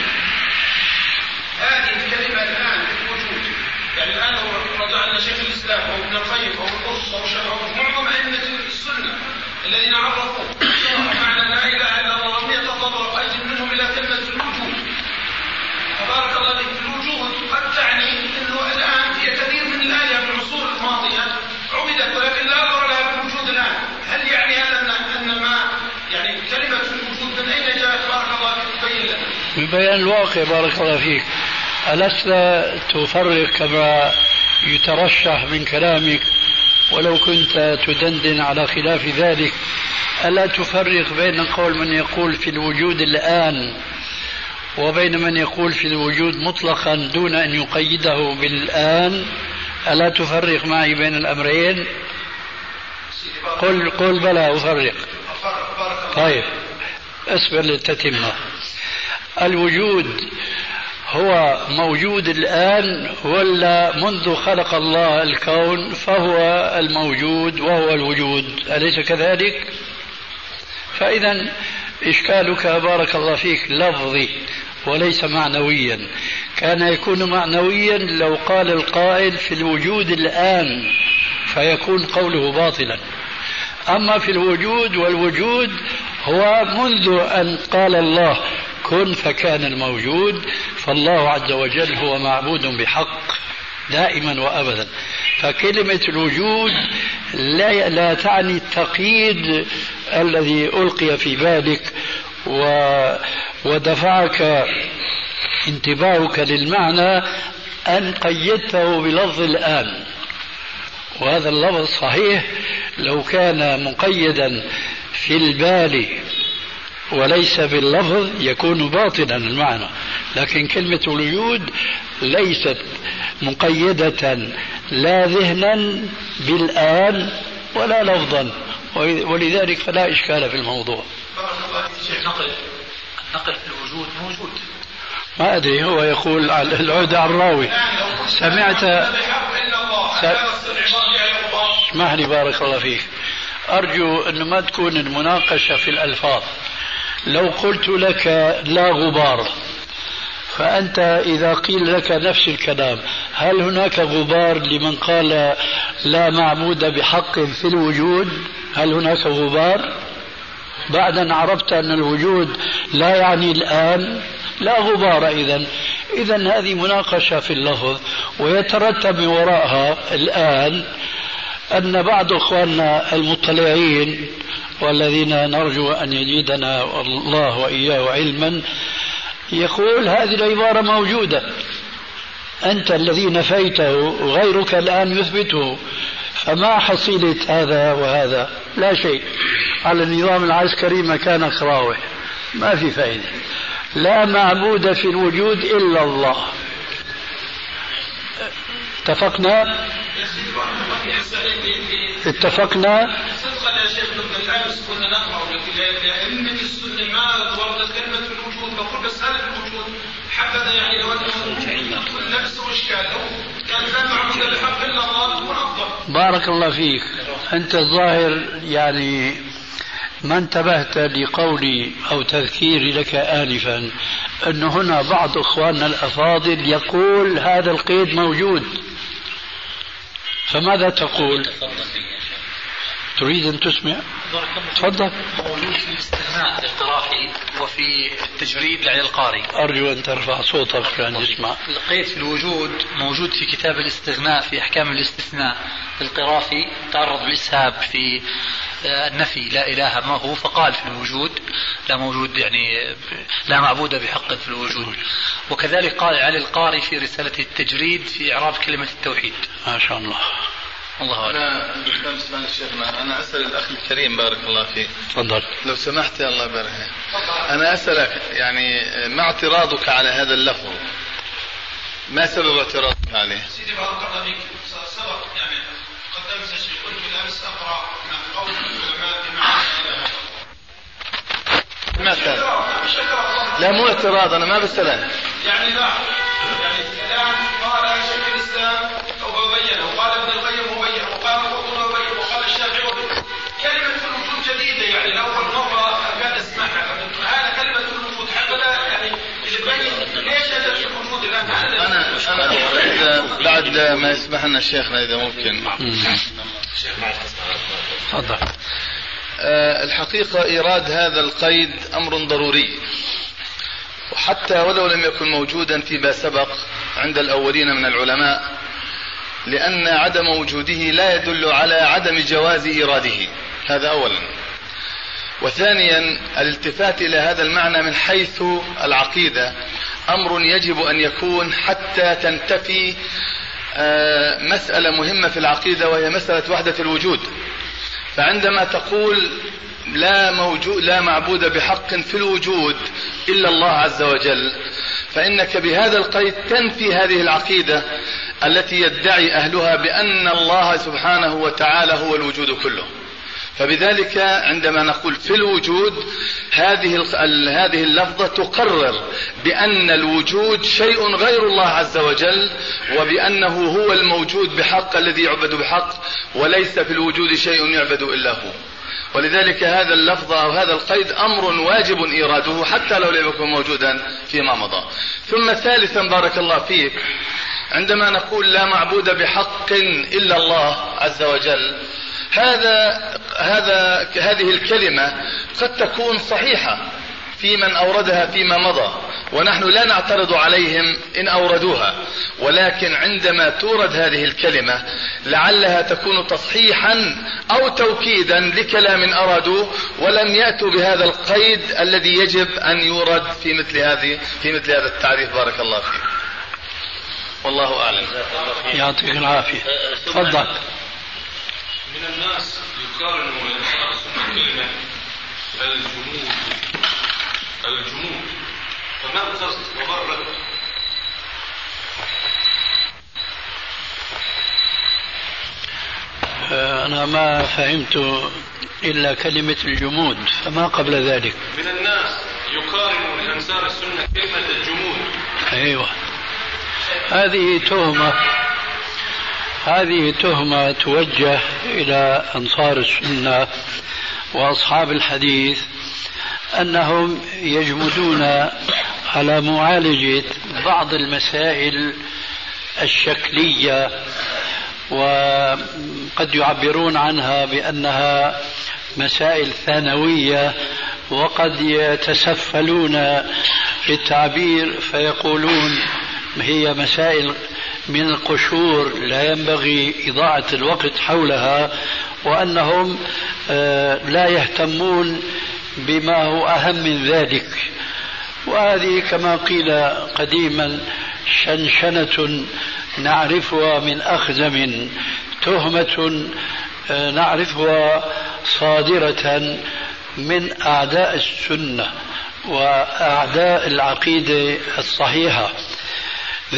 هذه الكلمة الآن في الوجود. يعني الآن لو رجعنا شيخ الإسلام أو ابن القيم أو القرص أو أو معظم أئمة السنة الذين عرفوا معنى لا إله إلا الله لم يتطرق أي منهم إلى كلمة الوجود فبارك الله فيك في الوجود قد تعني أنه الآن هي كثير من الآلهة في العصور الماضية عبدت ولكن لا أثر لها في الوجود الآن هل يعني هذا أن أن ما يعني كلمة الوجود من أين جاءت بارك الله فيك تبين لنا من بيان الواقع بارك الله فيك. ألست تفرق كما يترشح من كلامك؟ ولو كنت تدندن على خلاف ذلك ألا تفرق بين قول من يقول في الوجود الآن وبين من يقول في الوجود مطلقا دون أن يقيده بالآن؟ ألا تفرق معي بين الأمرين؟ قل قل بلى أفرق. طيب اصبر للتتمة الوجود هو موجود الآن ولا منذ خلق الله الكون فهو الموجود وهو الوجود أليس كذلك؟ فإذا إشكالك بارك الله فيك لفظي وليس معنويا كان يكون معنويا لو قال القائل في الوجود الآن فيكون قوله باطلا أما في الوجود والوجود هو منذ أن قال الله كن فكان الموجود فالله عز وجل هو معبود بحق دائما وابدا. فكلمة الوجود لا لا تعني التقييد الذي ألقي في بالك و ودفعك انتباهك للمعنى أن قيدته بلفظ الآن. وهذا اللفظ صحيح لو كان مقيدا في البال وليس باللفظ يكون باطلا المعنى. لكن كلمة الوجود ليست مقيدة لا ذهنا بالآن ولا لفظا. ولذلك فلا إشكال في الموضوع. نقل النقل في الوجود موجود. ما أدري هو يقول العود على الراوي. سمعت اسمح لي بارك الله فيك. أرجو أن ما تكون المناقشة في الألفاظ. لو قلت لك لا غبار فأنت إذا قيل لك نفس الكلام هل هناك غبار لمن قال لا معبود بحق في الوجود؟ هل هناك غبار؟ بعد أن عرفت أن الوجود لا يعني الآن لا غبار إذا. إذا هذه مناقشة في اللفظ ويترتب من وراءها الآن أن بعض إخواننا المطلعين والذين نرجو أن يزيدنا الله وإياه علما. يقول هذه العبارة موجودة. أنت الذي نفيته غيرك الآن يثبته. فما حصيلة هذا وهذا؟ لا شيء. على النظام العسكري مكان خراوة ما في فائدة. لا معبود في الوجود إلا الله. اتفقنا؟ اتفقنا؟ صدقا يا شيخ بالامس كنا نقرا السنة ما كلمة الوجود الوجود حبذا يعني لو انه نفس اشكال كان لا معبود الا الله. بارك الله فيك. أنت الظاهر يعني ما انتبهت لقولي أو تذكيري لك انفا انه هنا بعض إخواننا الأفاضل يقول هذا القيد موجود. فماذا تقول؟ تريد أن تسمع؟ تفضل موجود في الاستغناء للقرافي وفي التجريد لعلي القاري أرجو أن ترفع صوتك عشان يسمع في الوجود موجود في كتاب الاستغناء في أحكام الاستثناء للقرافي تعرض للإسهاب في آه، النفي لا إله ما هو فقال في الوجود لا موجود يعني لا معبود بحق في الوجود. وكذلك قال علي القاري في رسالة التجريد في إعراب كلمة التوحيد. ما شاء الله. الله أعلم. أنا شيخنا أنا أسأل الأخ الكريم بارك الله فيه. تفضل. لو سمحت يا الله يبارك أنا أسألك يعني ما اعتراضك على هذا اللفظ؟ ما سبب اعتراضك عليه؟ سيدي بارك الله فيك سبق يعني من قول العلماء بمعنى مثلا لا مو اعتراض أنا ما بسألك يعني لا يعني الآن قال شيخ الإسلام أو بين وقال ابن القيم وبين وقال القرطبي وقال الشافعي كلمة الوجود جديدة يعني لأول مرة كان اسمعها هذا كلمة الوجود حبذا يعني يبين ليش هذا أنا إذا بعد ما يسمح لنا شيخنا إذا ممكن. تفضل. آه، الحقيقة إيراد هذا القيد أمر ضروري. وحتى ولو لم يكن موجودا فيما سبق عند الأولين من العلماء لأن عدم وجوده لا يدل على عدم جواز إيراده. هذا أولا. وثانيا الالتفات إلى هذا المعنى من حيث العقيدة. أمر يجب أن يكون حتى تنتفي آه، مسألة مهمة في العقيدة وهي مسألة وحدة الوجود. فعندما تقول لا موجود لا معبود بحق في الوجود إلا الله عز وجل فإنك بهذا القيد تنفي هذه العقيدة التي يدعي أهلها بأن الله سبحانه وتعالى هو الوجود كله. فبذلك عندما نقول في الوجود هذه هذه اللفظة تقرر بأن الوجود شيء غير الله عز وجل وبأنه هو الموجود بحق الذي يعبد بحق وليس في الوجود شيء يعبد إلا هو. ولذلك هذا اللفظ أو هذا القيد أمر واجب إيراده حتى لو لم يكن موجودا فيما مضى. ثم ثالثا بارك الله فيك عندما نقول لا معبود بحق إلا الله عز وجل هذا هذا هذه الكلمة قد تكون صحيحة في من أوردها فيما مضى ونحن لا نعترض عليهم إن أوردوها ولكن عندما تورد هذه الكلمة لعلها تكون تصحيحا أو توكيدا لكلام أرادوه ولم يأتوا بهذا القيد الذي يجب أن يورد في مثل هذه في مثل هذا التعريف. بارك الله فيك. والله أعلم. يعطيك العافية. تفضل. من الناس يقارن كلمة الجمود. الجمود. فما القصد وما الرد؟ أنا ما فهمت إلا كلمة الجمود فما قبل ذلك؟ من الناس يقارن لأنصار السنة كلمة الجمود. أيوة. هذه تهمة. هذه تهمة توجه إلى أنصار السنة وأصحاب الحديث أنهم يجمدون على معالجة بعض المسائل الشكلية وقد يعبرون عنها بأنها مسائل ثانوية وقد يتسفلون في التعبير فيقولون هي مسائل من القشور لا ينبغي إضاعة الوقت حولها وأنهم آه، لا يهتمون بما هو أهم من ذلك. وهذه كما قيل قديما شنشنة نعرفها من أخزم تهمة آه، نعرفها صادرة من أعداء السنة وأعداء العقيدة الصحيحة.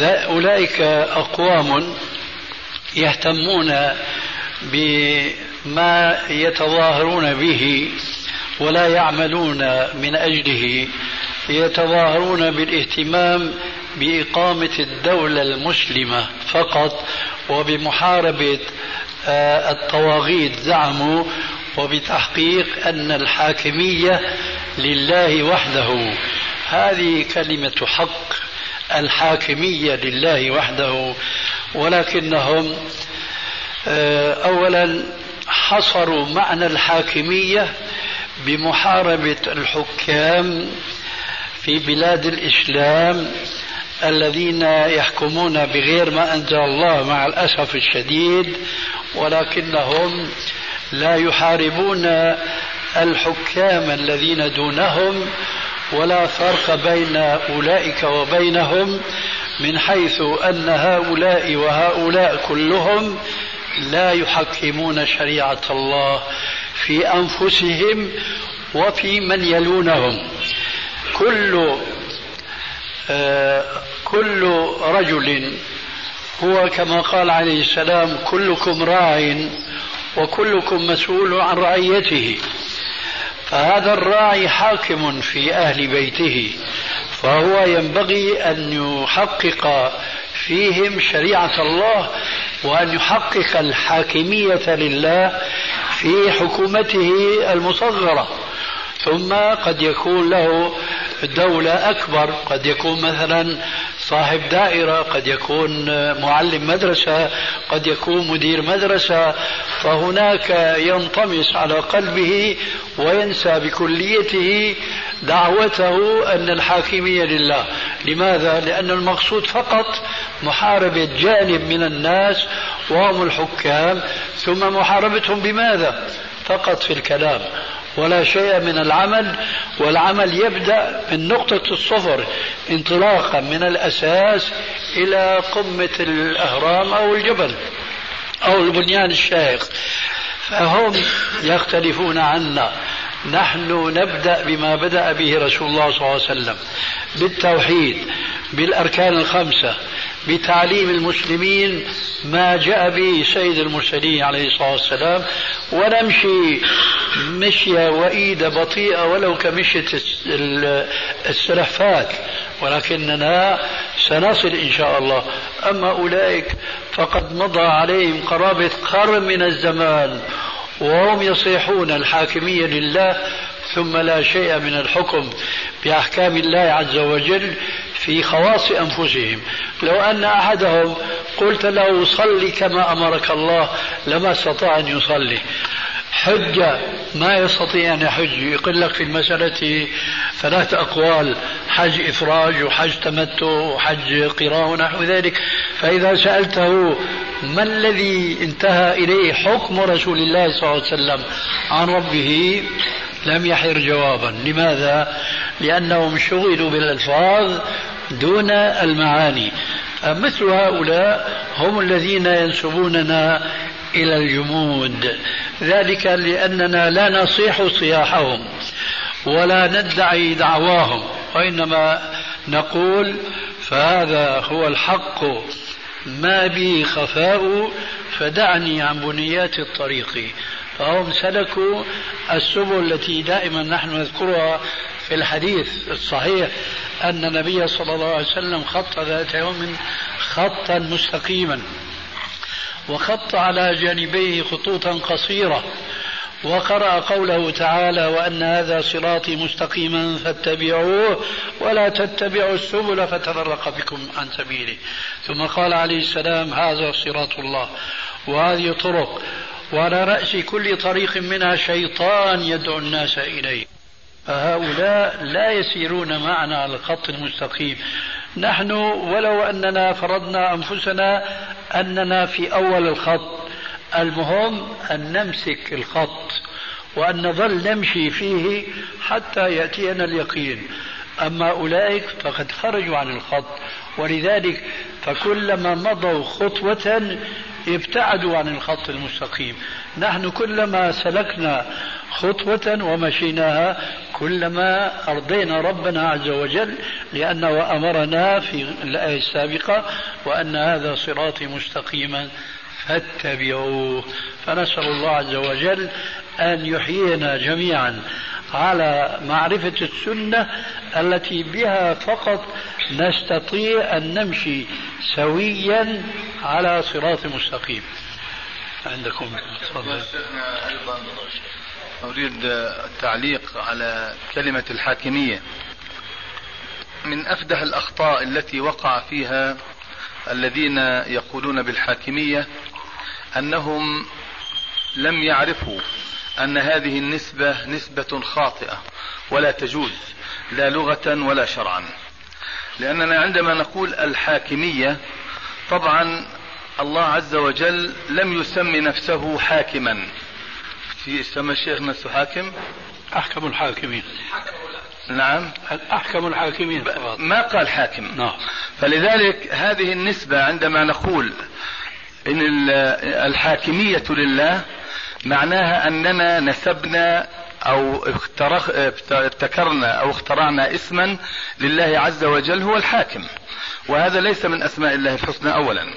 أولئك أقوام يهتمون بما يتظاهرون به ولا يعملون من أجله يتظاهرون بالاهتمام بإقامة الدولة المسلمة فقط وبمحاربة آه، الطواغيت زعموا وبتحقيق أن الحاكمية لله وحده. هذه كلمة حق. الحاكمية لله وحده ولكنهم آه، أولا حصروا معنى الحاكمية بمحاربة الحكام في بلاد الإسلام الذين يحكمون بغير ما أنزل الله مع الأسف الشديد ولكنهم لا يحاربون الحكام الذين دونهم ولا فرق بين أولئك وبينهم من حيث أن هؤلاء وهؤلاء كلهم لا يحكمون شريعة الله في أنفسهم وفي من يلونهم. كل آه كل رجل هو كما قال عليه السلام كلكم راع وكلكم مسؤول عن رعيته. فهذا الراعي حاكم في أهل بيته فهو ينبغي أن يحقق فيهم شريعة الله وأن يحقق الحاكمية لله في حكومته المصغرة. ثم قد يكون له دولة أكبر قد يكون مثلا صاحب دائرة قد يكون معلم مدرسة قد يكون مدير مدرسة فهناك ينطمس على قلبه وينسى بكليته دعوته أن الحاكمية لله لماذا؟ لأن المقصود فقط محاربة جانب من الناس وهم الحكام ثم محاربتهم بماذا؟ فقط في الكلام ولا شيء من العمل والعمل يبدأ من نقطة الصفر انطلاقا من الأساس إلى قمة الأهرام أو الجبل أو البنيان الشاهق فهم يختلفون عنا. نحن نبدأ بما بدأ به رسول الله صلى الله عليه وسلم بالتوحيد بالأركان الخمسة بتعليم المسلمين ما جاء به سيد المرسلين عليه الصلاة والسلام ونمشي مشية وإيدة بطيئة ولو كمشية السلحفات ولكننا سنصل إن شاء الله. أما أولئك فقد مضى عليهم قرابة قرن من الزمان. وهم يصيحون الحاكمية لله ثم لا شيء من الحكم بأحكام الله عز وجل في خواص أنفسهم. لو أن أحدهم قلت له صلي كما أمرك الله لما استطاع أن يصلي. حج ما يستطيع أن يحج. يقول لك في المسألة ثلاث أقوال حج إفراج وحج تمتع وحج قراء ونحو ذلك. فإذا سألته ما الذي انتهى إليه حكم رسول الله صلى الله عليه وسلم عن ربه؟ لم يحر جوابا. لماذا؟ لأنهم شغلوا بالألفاظ دون المعاني. مثل هؤلاء هم الذين ينسبوننا إلى الجمود. ذلك لأننا لا نصيح صياحهم ولا ندعي دعواهم وإنما نقول فهذا هو الحق. ما بي خفاء فدعني عن بنيات الطريق. فهم سلكوا السبل التي دائما نحن نذكرها في الحديث الصحيح أن النبي صلى الله عليه وسلم خط ذات يوم خطا مستقيما. وخط على جانبيه خطوطا قصيرة وقرأ قوله تعالى وأن هذا صراطي مستقيما فاتبعوه ولا تتبعوا السبل فتفرق بكم عن سبيله. ثم قال عليه السلام هذا صراط الله وهذه طرق وعلى رأس كل طريق منها شيطان يدعو الناس إليه. فهؤلاء لا يسيرون معنا على الخط المستقيم نحن ولو أننا فرضنا أنفسنا أننا في أول الخط. المهم أن نمسك الخط وأن نظل نمشي فيه حتى يأتينا اليقين. أما أولئك فقد خرجوا عن الخط. ولذلك فكلما مضوا خطوة ابتعدوا عن الخط المستقيم. نحن كلما سلكنا خطوة ومشيناها كلما أرضينا ربنا عز وجل لأنه أمرنا في الآية السابقة وأن هذا صراطي مستقيما فاتبعوه. فنسأل الله عز وجل أن يحيينا جميعا على معرفة السنة التي بها فقط نستطيع أن نمشي سويا على صراط مستقيم. عندكم. أريد التعليق على كلمة الحاكمية. من أفدح الأخطاء التي وقع فيها الذين يقولون بالحاكمية أنهم لم يعرفوا أن هذه النسبة نسبة خاطئة ولا تجوز لا لغة ولا شرعا. لأننا عندما نقول الحاكمية طبعا الله عز وجل لم يسمي نفسه حاكما. في سمى الشيخ نفسه حاكم؟ أحكم الحاكمين. نعم. أحكم الحاكمين ما قال حاكم؟ نعم. فلذلك هذه النسبة عندما نقول إن الحاكمية لله معناها أننا نسبنا أو ابتكرنا أو اخترعنا اسما لله عز وجل هو الحاكم. وهذا ليس من أسماء الله الحسنى أولا.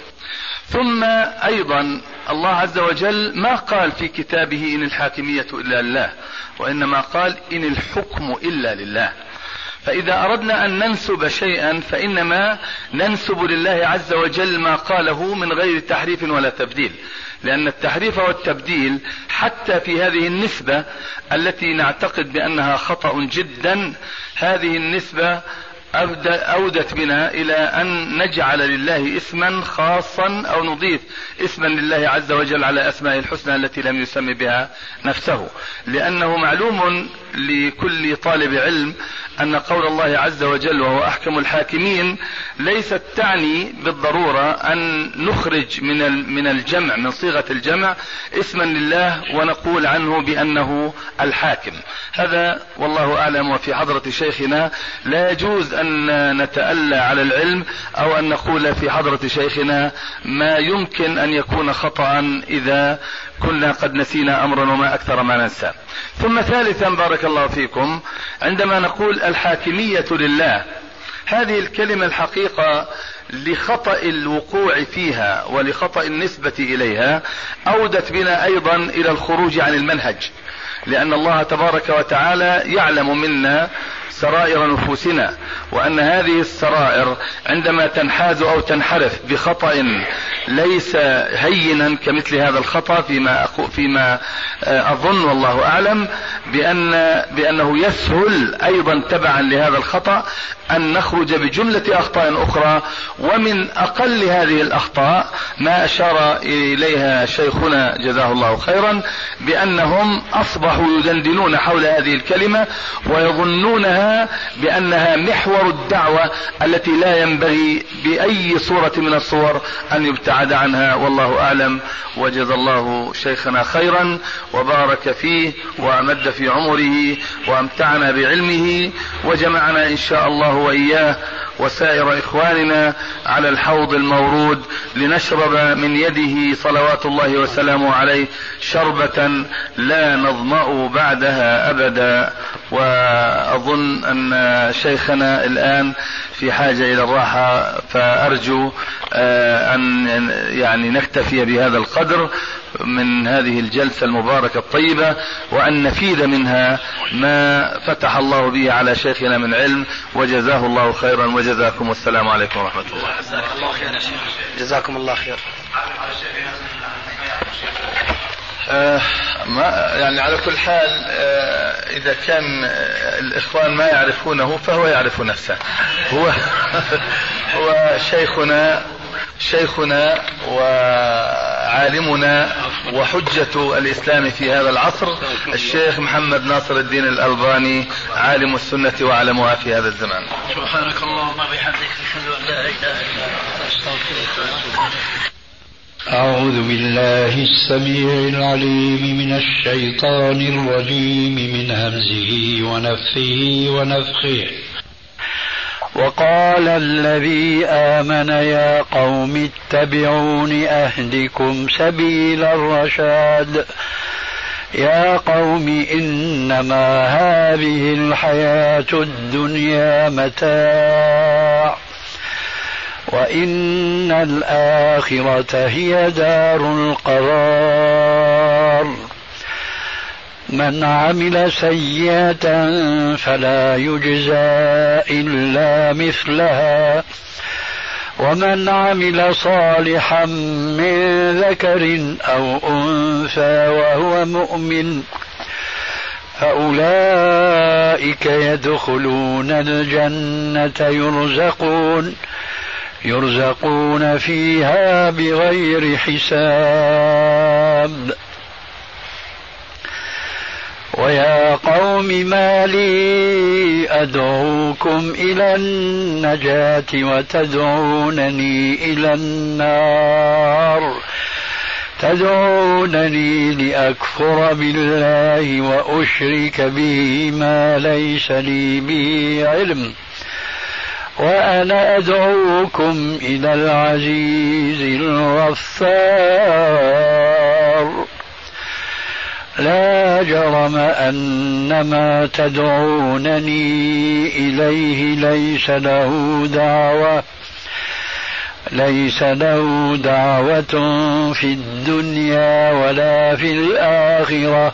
ثم أيضا الله عز وجل ما قال في كتابه إن الحاكمية إلا لله وإنما قال إن الحكم إلا لله. فإذا أردنا أن ننسب شيئا فإنما ننسب لله عز وجل ما قاله من غير تحريف ولا تبديل. لأن التحريف والتبديل حتى في هذه النسبة التي نعتقد بأنها خطأ جدا هذه النسبة أودت بنا إلى أن نجعل لله اسما خاصا أو نضيف اسما لله عز وجل على أسماء الحسنى التي لم يسمي بها نفسه. لأنه معلوم لكل طالب علم أن قول الله عز وجل وهو أحكم الحاكمين ليست تعني بالضرورة أن نخرج من من الجمع من صيغة الجمع اسما لله ونقول عنه بأنه الحاكم. هذا والله أعلم وفي حضرة شيخنا لا يجوز أن نتألى على العلم أو أن نقول في حضرة شيخنا ما يمكن أن يكون خطأ إذا كنا قد نسينا أمرا وما أكثر ما ننسى. ثم ثالثا بارك الله فيكم عندما نقول الحاكمية لله هذه الكلمة الحقيقة لخطأ الوقوع فيها ولخطأ النسبة إليها أودت بنا أيضا إلى الخروج عن المنهج لأن الله تبارك وتعالى يعلم منا سرائر نفوسنا وأن هذه السرائر عندما تنحاز أو تنحرف بخطأ ليس هينا كمثل هذا الخطأ فيما فيما آه، أظن والله أعلم بأن بأنه يسهل أيضا تبعا لهذا الخطأ أن نخرج بجملة أخطاء أخرى ومن أقل هذه الأخطاء ما أشار إليها شيخنا جزاه الله خيرا بأنهم أصبحوا يدندنون حول هذه الكلمة ويظنونها بأنها محور الدعوة التي لا ينبغي بأي صورة من الصور أن يبتعد عنها. والله أعلم. وجزى الله شيخنا خيرا وبارك فيه وأمد في عمره وأمتعنا بعلمه وجمعنا إن شاء الله وإياه وسائر إخواننا على الحوض المورود لنشرب من يده صلوات الله وسلامه عليه شربة لا نظمأ بعدها أبدا. أن شيخنا الآن في حاجة إلى الراحة فأرجو آه، أن يعني نكتفي بهذا القدر من هذه الجلسة المباركة الطيبة وأن نفيد منها ما فتح الله به على شيخنا من علم وجزاه الله خيرا وجزاكم والسلام عليكم ورحمة الله. جزاك الله خير جزاكم الله خير آه ما يعني على كل حال آه إذا كان الإخوان ما يعرفونه فهو يعرف نفسه. هو هو شيخنا شيخنا وعالمنا وحجة الإسلام في هذا العصر الشيخ محمد ناصر الدين الألباني عالم السنة وعلمها في هذا الزمان. سبحانك اللهم وبحمدك أشهد أن لا إله إلا أنت أستغفرك أعوذ بالله السميع العليم من الشيطان الرجيم من همزه ونفه ونفخه. وقال الذي آمن يا قوم اتبعون أهدكم سبيل الرشاد. يا قوم إنما هذه الحياة الدنيا متاع وإن الآخرة هي دار القرار. من عمل سيئة فلا يجزى إلا مثلها. ومن عمل صالحا من ذكر أو أنثى وهو مؤمن فأولئك يدخلون الجنة يرزقون. يرزقون فيها بغير حساب. ويا قوم ما لي أدعوكم إلى النجاة وتدعونني إلى النار. تدعونني لأكفر بالله وأشرك به ما ليس لي به علم. وأنا أدعوكم إلى العزيز الغفار. لا جرم أن ما تدعونني إليه ليس له دعوة ليس له دعوة في الدنيا ولا في الآخرة.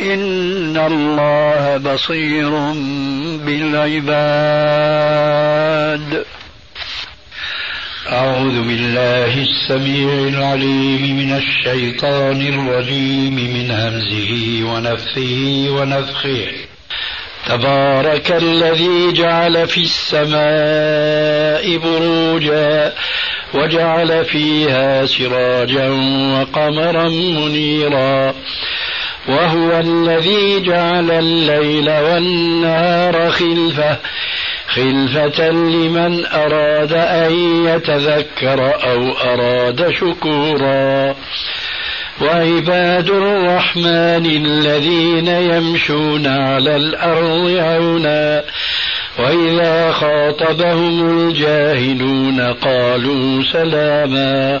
إن الله بصير بالعباد. أعوذ بالله السميع العليم من الشيطان الرجيم من همزه ونفثه ونفخه. تبارك الذي جعل في السماء بروجا وجعل فيها سراجا وقمرا منيرا. وهو الذي جعل الليل والنهار خلفة خلفة لمن أراد أن يتذكر أو أراد شكورا. وعباد الرحمن الذين يمشون على الأرض عونا وإذا خاطبهم الجاهلون قالوا سلاما.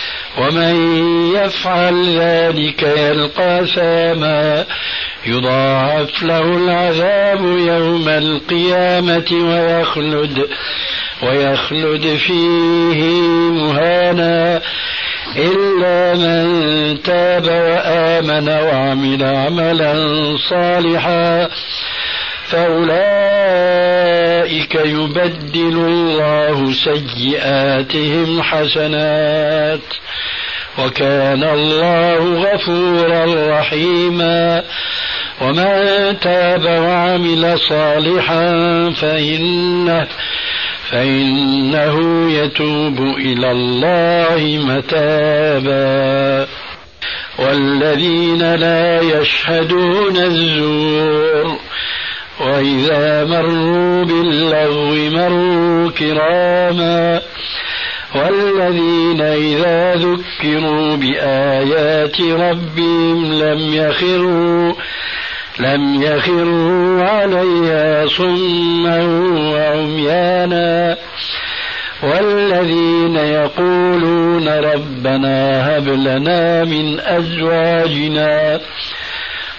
ومن يفعل ذلك يلقى ثاما يضاعف له العذاب يوم القيامة ويخلد ويخلد فيه مهانا. إلا من تاب وآمن وعمل عملا صالحا فأولئك يبدل الله سيئاتهم حسنات. وكان الله غفورا رحيما. ومن تاب وعمل صالحا فإنه فإنه يتوب إلى الله متابا. والذين لا يشهدون الزور وإذا مروا باللغو مروا كراما والذين إذا ذكروا بآيات ربهم لم يخروا لم يخروا عليها صما وعميانا والذين يقولون ربنا هب لنا من أزواجنا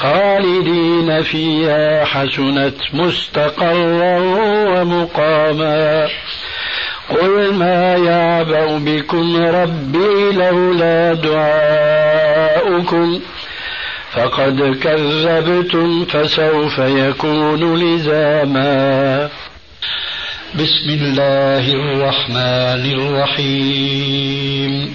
خالدين فيها حسنت مستقرا ومقاما. قل ما يعبأ بكم ربي لولا دعاؤكم. فقد كذبتم فسوف يكون لزاما. بسم الله الرحمن الرحيم.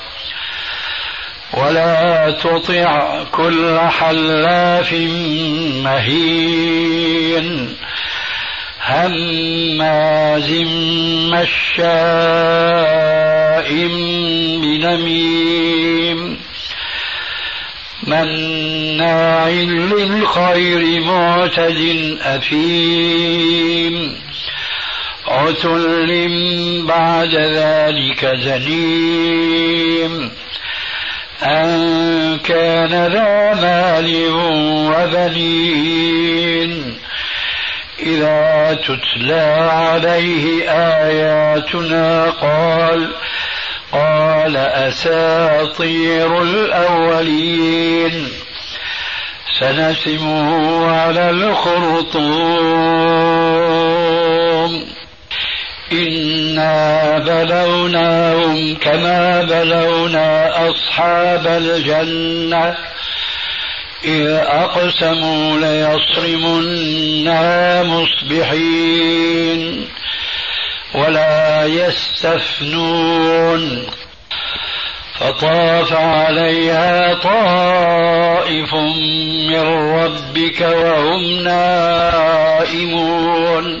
ولا تطع كل حلاف مهين هماز مشاء بنميم مناع للخير معتد أثيم عتل بعد ذلك زنيم أن كان ذا مال وبنين إذا تتلى عليه آياتنا قال قال أساطير الأولين سنسمه على الخرطوم إنا بلوناهم كما بلونا أصحاب الجنة إذ أقسموا ليصرمنا مصبحين ولا يستثنون فطاف عليها طائف من ربك وهم نائمون